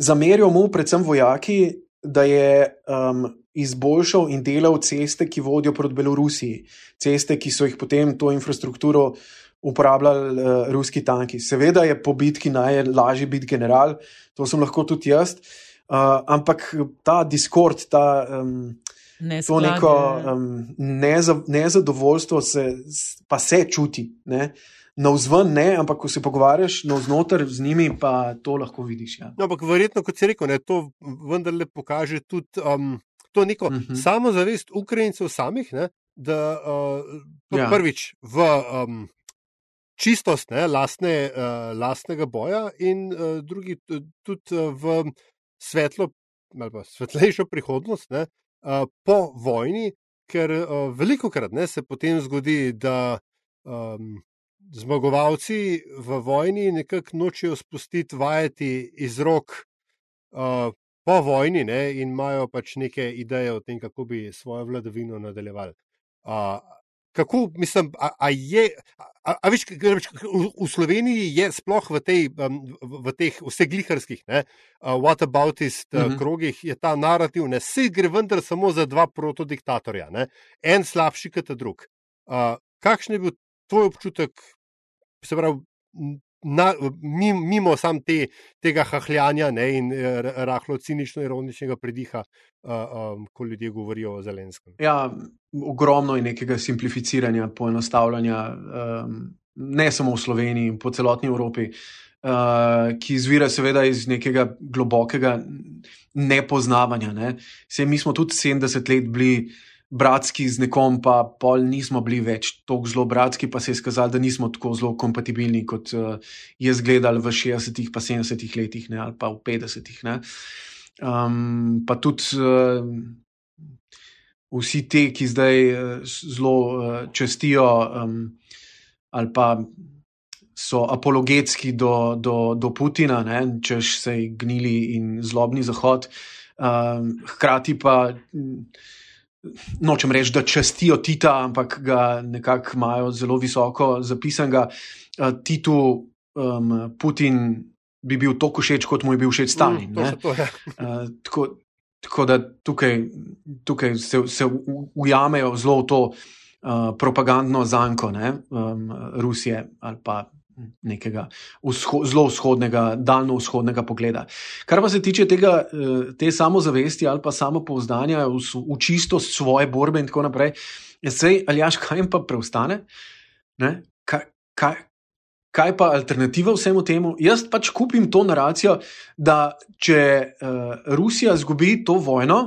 Speaker 3: Zamerijo mu predvsem vojaki, da je um, izboljšal in delal ceste, ki vodijo proti Belorusiji, ceste, ki so jih potem to infrastrukturo uporabljali uh, ruski tanki. Seveda je po bitki najlažje biti general, to sem lahko tudi jaz, uh, ampak ta diskord, ta. Um, To neko um, nezadovoljstvo se, pa se čuti. Ne? Na vzven ne, ampak ko se pogovarjaš na vznoter z njimi, pa to lahko vidiš. Ja.
Speaker 1: No, ampak verjetno, kot si rekel, ne, to vendarle pokaže tudi um, to neko uh mhm. -huh. samozavest Ukrajincev samih, ne, da uh, ja. prvič v um, čistost ne, lastne, uh, lastnega boja in uh, drugi tudi uh, v svetlo ali pa svetlejšo prihodnost. Ne, uh, po vojni, ker uh, veliko krat ne, se potem zgodi, da, um, zmagovalci v vojni nekako nočejo spustiti vajeti iz rok uh, po vojni ne, in imajo pač neke ideje o tem, kako bi svojo vladavino nadaljevali. Uh, kako, mislim, a, a je. A, a viš, v, v Sloveniji je sploh v, tej, v teh vseh gliharskih, uh, what about is uh, mhm. krogih, je ta narativ, ne, vse gre vendar samo za dva protodiktatorja, ne, en slabši kot drug. Uh, kakšen je bil tvoj občutek, se pravi, na, mimo sam te, tega hahljanja ne, in eh, rahlo cinično-ironičnega prediha, uh, um, ko ljudje govorijo o Zelenskem.
Speaker 3: Ja, ogromno je nekega simplificiranja, poenostavljanja, um, ne samo v Sloveniji, po celotni Evropi, uh, ki izvira seveda iz nekega globokega nepoznavanja. Ne. Se, mi smo tudi 70 let bili bratski z nekom, pa pol nismo bili več tako zelo bratski, pa se je skazalo, da nismo tako zelo kompatibilni, kot uh, je izgledal v 60-ih, pa 70-ih letih, ne, ali pa v 50-ih. Um, pa tudi uh, vsi ti, ki zdaj uh, zelo uh, čestijo, um, ali pa so apologetski do, do, do Putina, češ se jih gnili in zlobni zahod. Um, hkrati pa. Nočem reči, da častijo Tita, ampak ga nekako imajo zelo visoko zapisanega. Uh, Titu um, Putin bi bil toliko všeč, kot mu je bil všeč Stalin. Mm, to, ja. uh, tako, tako da tukaj, tukaj se, se ujamejo zelo v to uh, propagandno zanko ne, um, Rusije ali pa nekega vzho, zelo vzhodnega, daljno vzhodnega pogleda. Kar pa se tiče tega, eh, te samozavesti ali pa samo povzdanja v, v čistost svoje borbe in tako naprej, vse, ali jaš, kaj jim pa preostane? Kaj, kaj, kaj pa alternativa vsemu temu? Jaz pač kupim to naracijo, da če uh, Rusija izgubi to vojno,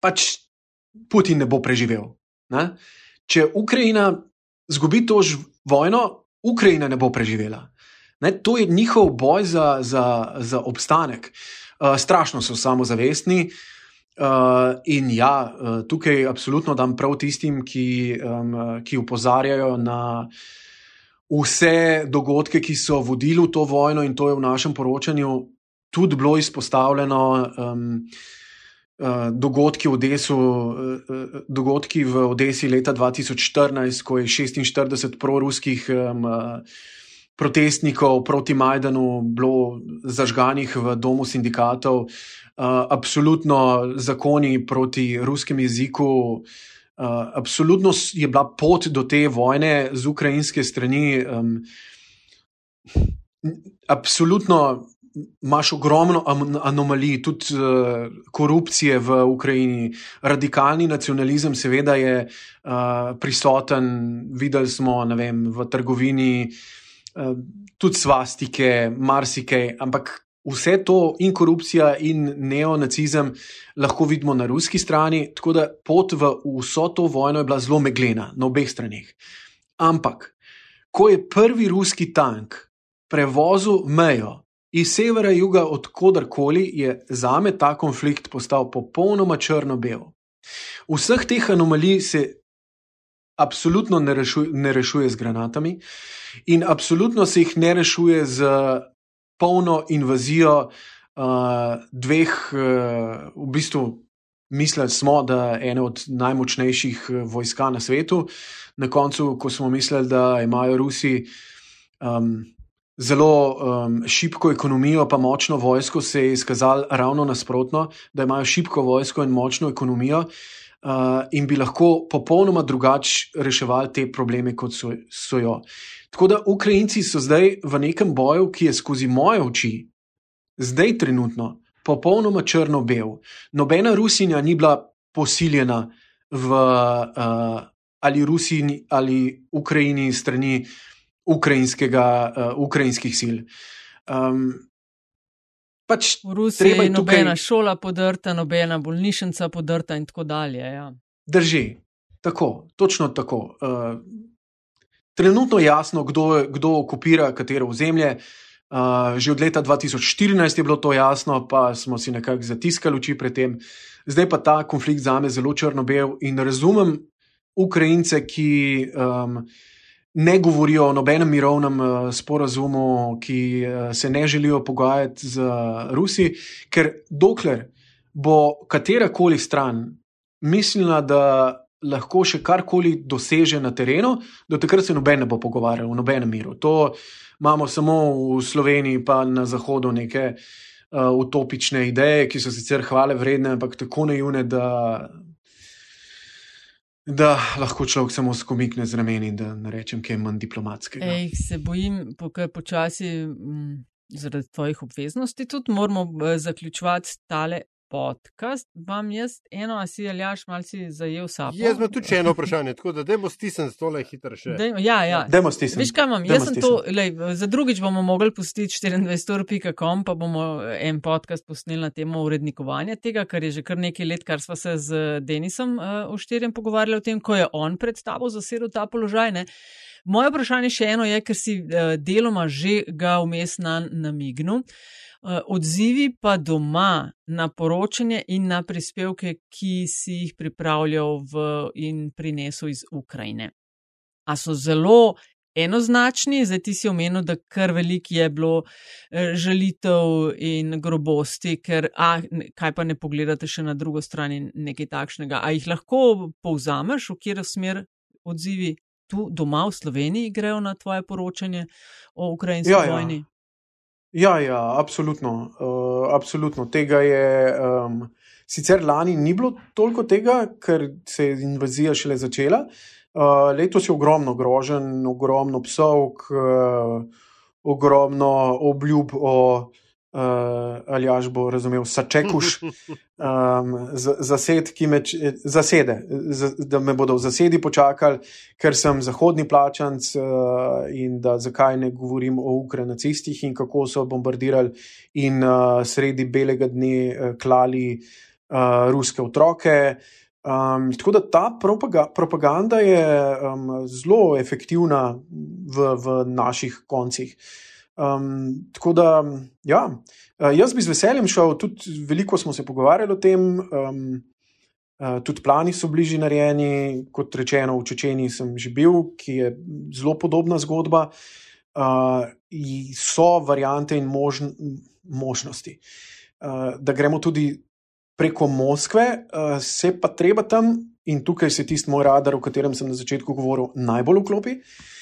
Speaker 3: pač Putin ne bo preživel. Ne? Če Ukrajina izgubi to vojno, Ukrajina ne bo preživela. Ne, to je njihov boj za, za, za obstanek. Uh, strašno so samozavestni. Uh, in ja, uh, tukaj absolutno dam prav tistim, ki, um, ki upozarjajo na vse dogodke, ki so vodili v to vojno, in to je v našem poročanju tudi bilo izpostavljeno. Um, dogodki v, Odesu, eh, eh, dogodki v Odesi leta 2014, ko je 46 proruskih um, protestnikov proti Majdanu bilo zažganih v domu sindikatov, uh, absolutno zakoni proti ruskem jeziku. Uh, absolutno je bila pot do te vojne z ukrajinske strani. Um, absolutno imaš ogromno anomalij, tudi uh, korupcije v Ukrajini, radikalni nacionalizem, seveda je uh, prisoten. Videli smo vem, v trgovini uh, tudi svastike, marsikaj, ampak vse to in korupcija in neonacizem lahko vidimo na ruski strani, tako da pot v vso to vojno je bila zelo meglena na obeh straneh. Ampak, ko je prvi ruski tank prevozil mejo, Iz severa, juga, odkudarkoli je za me ta konflikt postal popolnoma črno-bel. Vseh teh anomalij se absolutno ne rešuje, ne rešuje z granatami, in absolutno se jih ne rešuje z polno invazijo uh, dveh, uh, v bistvu, mislili smo, da je ena od najmočnejših vojska na svetu. Na koncu, ko smo mislili, da imajo Rusi. Um, zelo um, šibko ekonomijo, pa močno vojsko, se je izkazalo ravno nasprotno, da imajo šibko vojsko in močno ekonomijo. Uh, in bi lahko popolnoma drugače reševali te probleme, kot so, so jo. Tako da Ukrajinci so zdaj v nekem boju, ki je skozi moje oči, zdaj trenutno, popolnoma črno-bel. Nobena Rusinja ni bila posiljena v uh, ali Rusiji ali Ukrajini strani uh, ukrajinskega, uh, ukrajinskih sil. Um,
Speaker 2: pač v Rusiji je nobena tukaj... šola podrta, nobena bolnišnica podrta in tako dalje. Ja.
Speaker 3: Drži, tako, točno tako. Uh, trenutno je jasno, kdo, kdo okupira katero ozemlje. Uh, že od leta 2014 je bilo to jasno, pa smo si nekako zatiskali oči pred tem. Zdaj pa ta konflikt za me zelo črno-bel in razumem Ukrajince, ki um, ne govorijo o nobenem mirovnem uh, sporazumu, ki uh, se ne želijo pogajati z uh, Rusi, ker dokler bo katerakoli stran mislila, da lahko še karkoli doseže na terenu, do takrat se noben ne bo pogovarjal v nobenem miru. To imamo samo v Sloveniji, pa na Zahodu neke uh, utopične ideje, ki so sicer hvale vredne, ampak tako naivne, da da lahko človek samo skomikne z rameni, da ne rečem, kaj je manj diplomatskega.
Speaker 2: Ej, se bojim, pokaj počasi. Mm, zaradi tvojih obveznosti tudi moramo eh, zaključovati tale podcast, vam jaz eno, a si aljaš, malce zajel sapo.
Speaker 1: Jaz imam tudi eno vprašanje, tako da dajmo stisniti stole hitro še.
Speaker 2: Dejmo, ja, ja.
Speaker 3: Dajmo stisniti.
Speaker 2: Veš kaj imam, jaz sem to, lej, za drugič bomo mogli pustiti 24.com, pa bomo en podcast posneli na temo urednikovanja tega, kar je že kar nekaj let, kar sva se z Denisom uh, v štirjem pogovarjali o tem, ko je on pred tabo zasedel ta položaj. Ne? Moje vprašanje še eno je, ker si uh, deloma že ga vmes na namignil. Eh, odzivi pa doma na poročanje in na prispevke, ki si jih pripravljal v, in prinesel iz Ukrajine. A so zelo enoznačni, zdaj ti si omenil, da kar veliko je bilo eh, žalitev in grobosti, ker a, kaj pa ne pogledate še na drugo stran nekaj takšnega. A jih lahko povzameš, v kjer smer odzivi tu doma v Sloveniji grejo na tvoje poročanje o ukrajinski ja, ja. vojni? Ja.
Speaker 3: Ja, ja, absolutno. Uh, absolutno. Tega je. Um, sicer lani ni bilo toliko tega, ker se je invazija šele začela. Uh, letos je ogromno grožen, ogromno psovk, uh, ogromno obljub o uh, ali až bo razumel, sačekuš, um, zased, ki me zasede, z, da me bodo v zasedi počakali, ker sem zahodni plačanc uh, in da zakaj ne govorim o ukrajinacistih in kako so bombardirali in uh, sredi belega dne uh, klali uh, ruske otroke. Um, tako da ta propaga propaganda je um, zelo efektivna v, v naših koncih. Um, tako da, ja, uh, jaz bi z veseljem šel, tudi veliko smo se pogovarjali o tem, um, uh, tudi plani so bližje narejeni, kot rečeno, v Čečeni sem že bil, ki je zelo podobna zgodba. Uh, so variante in možn možnosti, uh, da gremo tudi preko Moskve, uh, se pa treba tam, in tukaj se tisti moj radar, o katerem sem na začetku govoril, najbolj vklopi. Uh,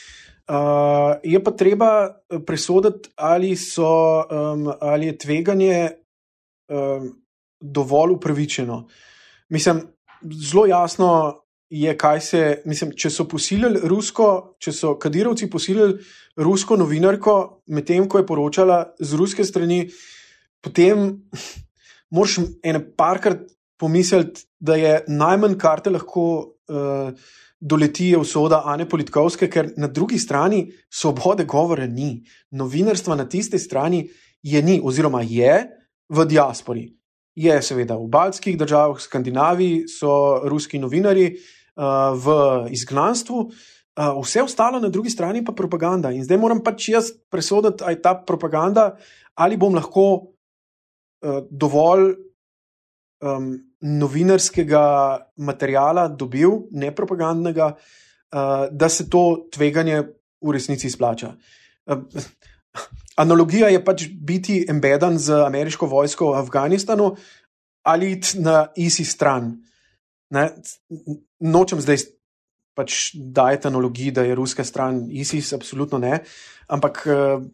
Speaker 3: Uh, je pa treba eh, presoditi, ali, so, um, ali je tveganje um, dovolj upravičeno. Mislim, zelo jasno je, kaj se. Mislim, če so posilili rusko, če so kadirovci posilili rusko novinarko, medtem ko je poročala z ruske strani, potem moraš ene parkrat pomisliti, da je najmanj, kar te lahko. Uh, doleti je usoda Ane Politkovske, ker na drugi strani svobode govora ni. Novinarstva na tisti strani je ni, oziroma je v diaspori. Je seveda v baltskih državah, v Skandinaviji so ruski novinari uh, v izgnanstvu, uh, vse ostalo na drugi strani pa propaganda. In zdaj moram pač jaz presoditi, ali je ta propaganda, ali bom lahko uh, dovolj um, novinarskega materijala dobil, ne propagandnega, uh, da se to tveganje v resnici izplača. Uh, analogija je pač biti embeden z ameriško vojsko v Afganistanu ali iti na isi stran. Ne? Nočem zdaj pač dajati analogiji, da je ruska stran ISIS, absolutno ne, ampak uh,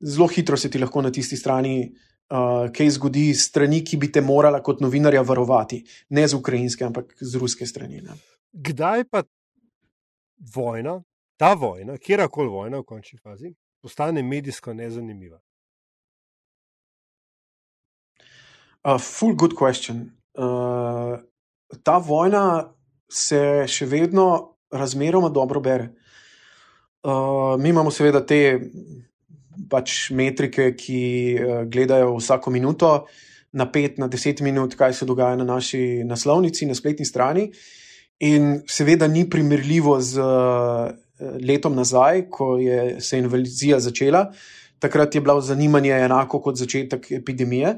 Speaker 3: zelo hitro se ti lahko na tisti strani uh, kaj zgodi s strani, ki bi te morala kot novinarja varovati, ne z ukrajinske, ampak z ruske strani. Ne.
Speaker 1: Kdaj pa vojna, ta vojna, kjerkoli vojna v končni fazi, postane medijsko nezanimiva?
Speaker 3: Uh, full good question. Uh, ta vojna se še vedno razmeroma dobro bere. Uh, mi imamo seveda te pač metrike, ki uh, gledajo vsako minuto, na pet, na deset minut, kaj se dogaja na naši naslovnici, na spletni strani. In seveda ni primerljivo z uh, letom nazaj, ko je se invazija začela. Takrat je bilo zanimanje enako kot začetek epidemije.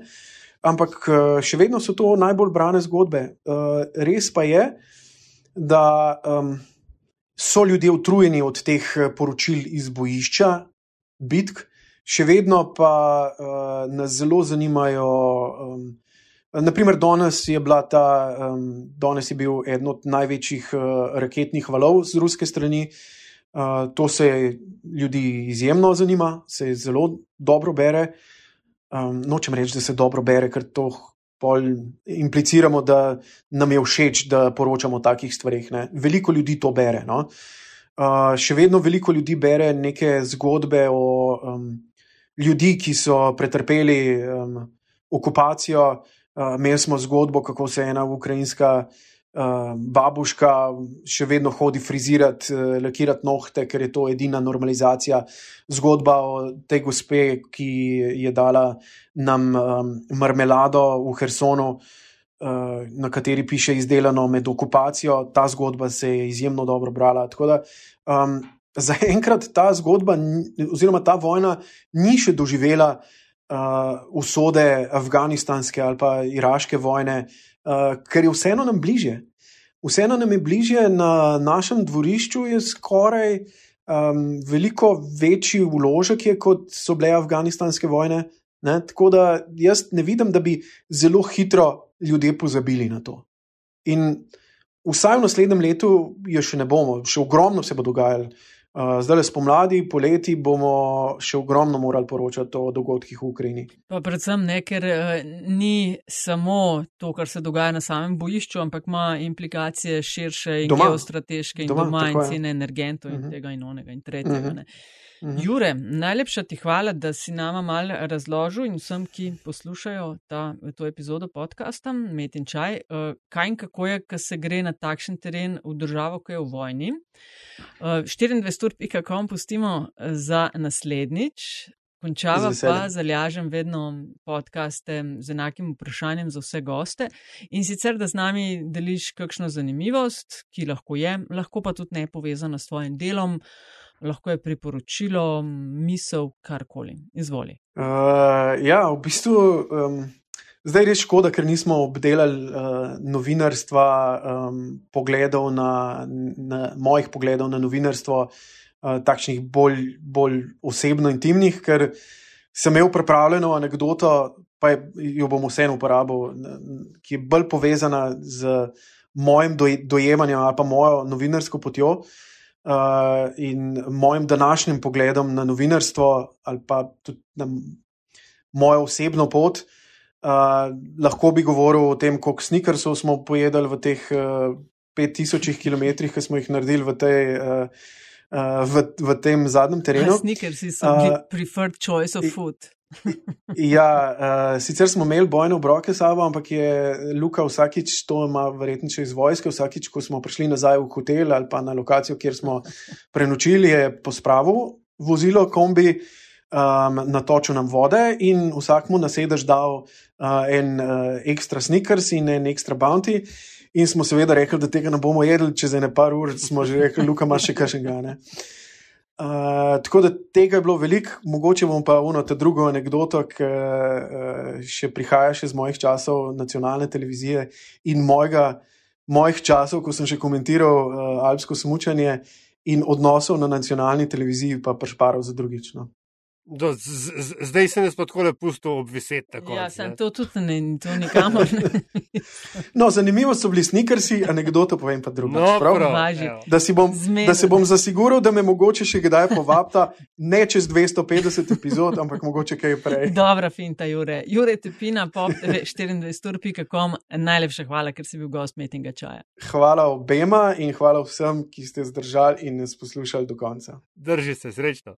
Speaker 3: Ampak uh, še vedno so to najbolj brane zgodbe. Res pa je, da um, so ljudje utrujeni od teh eh, poročil iz bojišča, bitk, še vedno pa uh, nas zelo zanimajo. Um, naprimer, danes je, ta, um, danes je bil eden od največjih uh, raketnih valov z ruske strani. Uh, to se ljudi izjemno zanima, se zelo dobro bere. Um, nočem reči, da se dobro bere, ker to impliciramo, da nam je všeč, da poročamo o takih stvarih. Ne. Veliko ljudi to bere. No. Uh, še vedno veliko ljudi bere neke zgodbe o um, ljudeh, ki so pretrpeli um, okupacijo. Uh, imeli smo zgodbo, kako se ena ukrajinska uh, babuška še vedno hodi frizirati, uh, lakirati nohte, ker je to edina normalizacija. Zgodba o tej gospe, ki je dala nam um, marmelado v Hersonu, uh, na kateri piše izdelano med okupacijo. Ta zgodba se je izjemno dobro brala. Tako da um, zaenkrat ta zgodba, oziroma ta vojna, ni še doživela uh, usode afganistanske ali pa iraške vojne, uh, ker je vseeno nam bliže. Vseeno nam je bliže na našem dvorišču, je skoraj um, veliko večji vložek, je, kot so bile afganistanske vojne. Ne? Tako da jaz ne vidim, da bi zelo hitro ljudje pozabili na to. In vsaj v naslednjem letu je še ne bomo, še ogromno se bo dogajalo. Uh, zdaj, spomladi, poleti bomo še ogromno morali poročati o dogodkih v Ukrajini.
Speaker 2: Pa predvsem ne, ker uh, ni samo to, kar se dogaja na samem bojišču, ampak ima implikacije širše in doma. geostrateške in doma, doma in cene energentov in uh mhm. -huh. tega in onega in tretjega. Uh -huh. Uh -huh. Jure, najlepša ti hvala, da si nama mal razložil in vsem, ki poslušajo ta, to epizodo podcasta Met in čaj, uh, kaj in kako je, ko se gre na takšen teren v državo, ki je v vojni. Uh, 24.com pustimo za naslednjič. Končava pa zalažem vedno podkaste z enakim vprašanjem za vse goste in sicer, da z nami deliš kakšno zanimivost, ki lahko je, lahko pa tudi ne povezana s tvojim delom. Lahko je priporočilo, misel, karkoli. Izvoli.
Speaker 3: Uh, ja, v bistvu um, zdaj je res škoda, ker nismo obdelali uh, novinarstva, um, pogledov na, na mojih pogledov na novinarstvo, uh, takšnih bolj, bolj osebno intimnih, ker sem imel pripravljeno anegdoto. Pa jo bom vseeno uporabil, ki je bolj povezana z mojim dojemanjem ali pa mojo novinarsko potjo. Uh, uh, in mojim današnjim pogledom na novinarstvo, ali pa tudi na mojo osebno pot. Uh, lahko bi govoril o tem, koliko sneakersov smo pojedli v teh uh, 5000 km, ki smo jih naredili v, tej, uh, uh, v, v tem zadnjem terenu.
Speaker 2: Sneakersi so uh, preferred choice of food
Speaker 3: ja, uh, sicer smo imeli bojne obroke s sabo, ampak je Luka vsakič, to ima verjetno še iz vojske, vsakič, ko smo prišli nazaj v hotel ali pa na lokacijo, kjer smo prenočili, je pospravil vozilo kombi, um, natočil nam vode in vsakmu na sedež dal uh, en uh, ekstra sneakers in en ekstra bounty. In smo seveda rekli, da tega ne bomo jedli, čez ene par ur smo že rekli, Luka ima še kaj še ga. Uh, tako da tega je bilo veliko, mogoče bom pa uno ta drugo anegdoto, ki uh, še prihaja še iz mojih časov nacionalne televizije in mojega, mojih časov, ko sem še komentiral uh, alpsko smučanje in odnosov na nacionalni televiziji, pa prešparal za drugično.
Speaker 1: Do, z, z, zdaj se ne spod kole pusto obviseti.
Speaker 2: Ja, sem to tudi ne, to nikamor.
Speaker 3: no, zanimivo so bili snikersi, anegdoto povem pa drugo.
Speaker 1: No, prav,
Speaker 3: da, bom, da se bom zasigural, da me mogoče še kdaj povabta, ne čez 250 epizod, ampak mogoče kaj prej.
Speaker 2: Dobra, finta, Jure. Jure Tepina, pop 24.com. Najlepša hvala, ker si bil gost metinga čaja.
Speaker 3: Hvala obema in hvala vsem, ki ste zdržali in nas poslušali do konca.
Speaker 1: Drži se, srečno.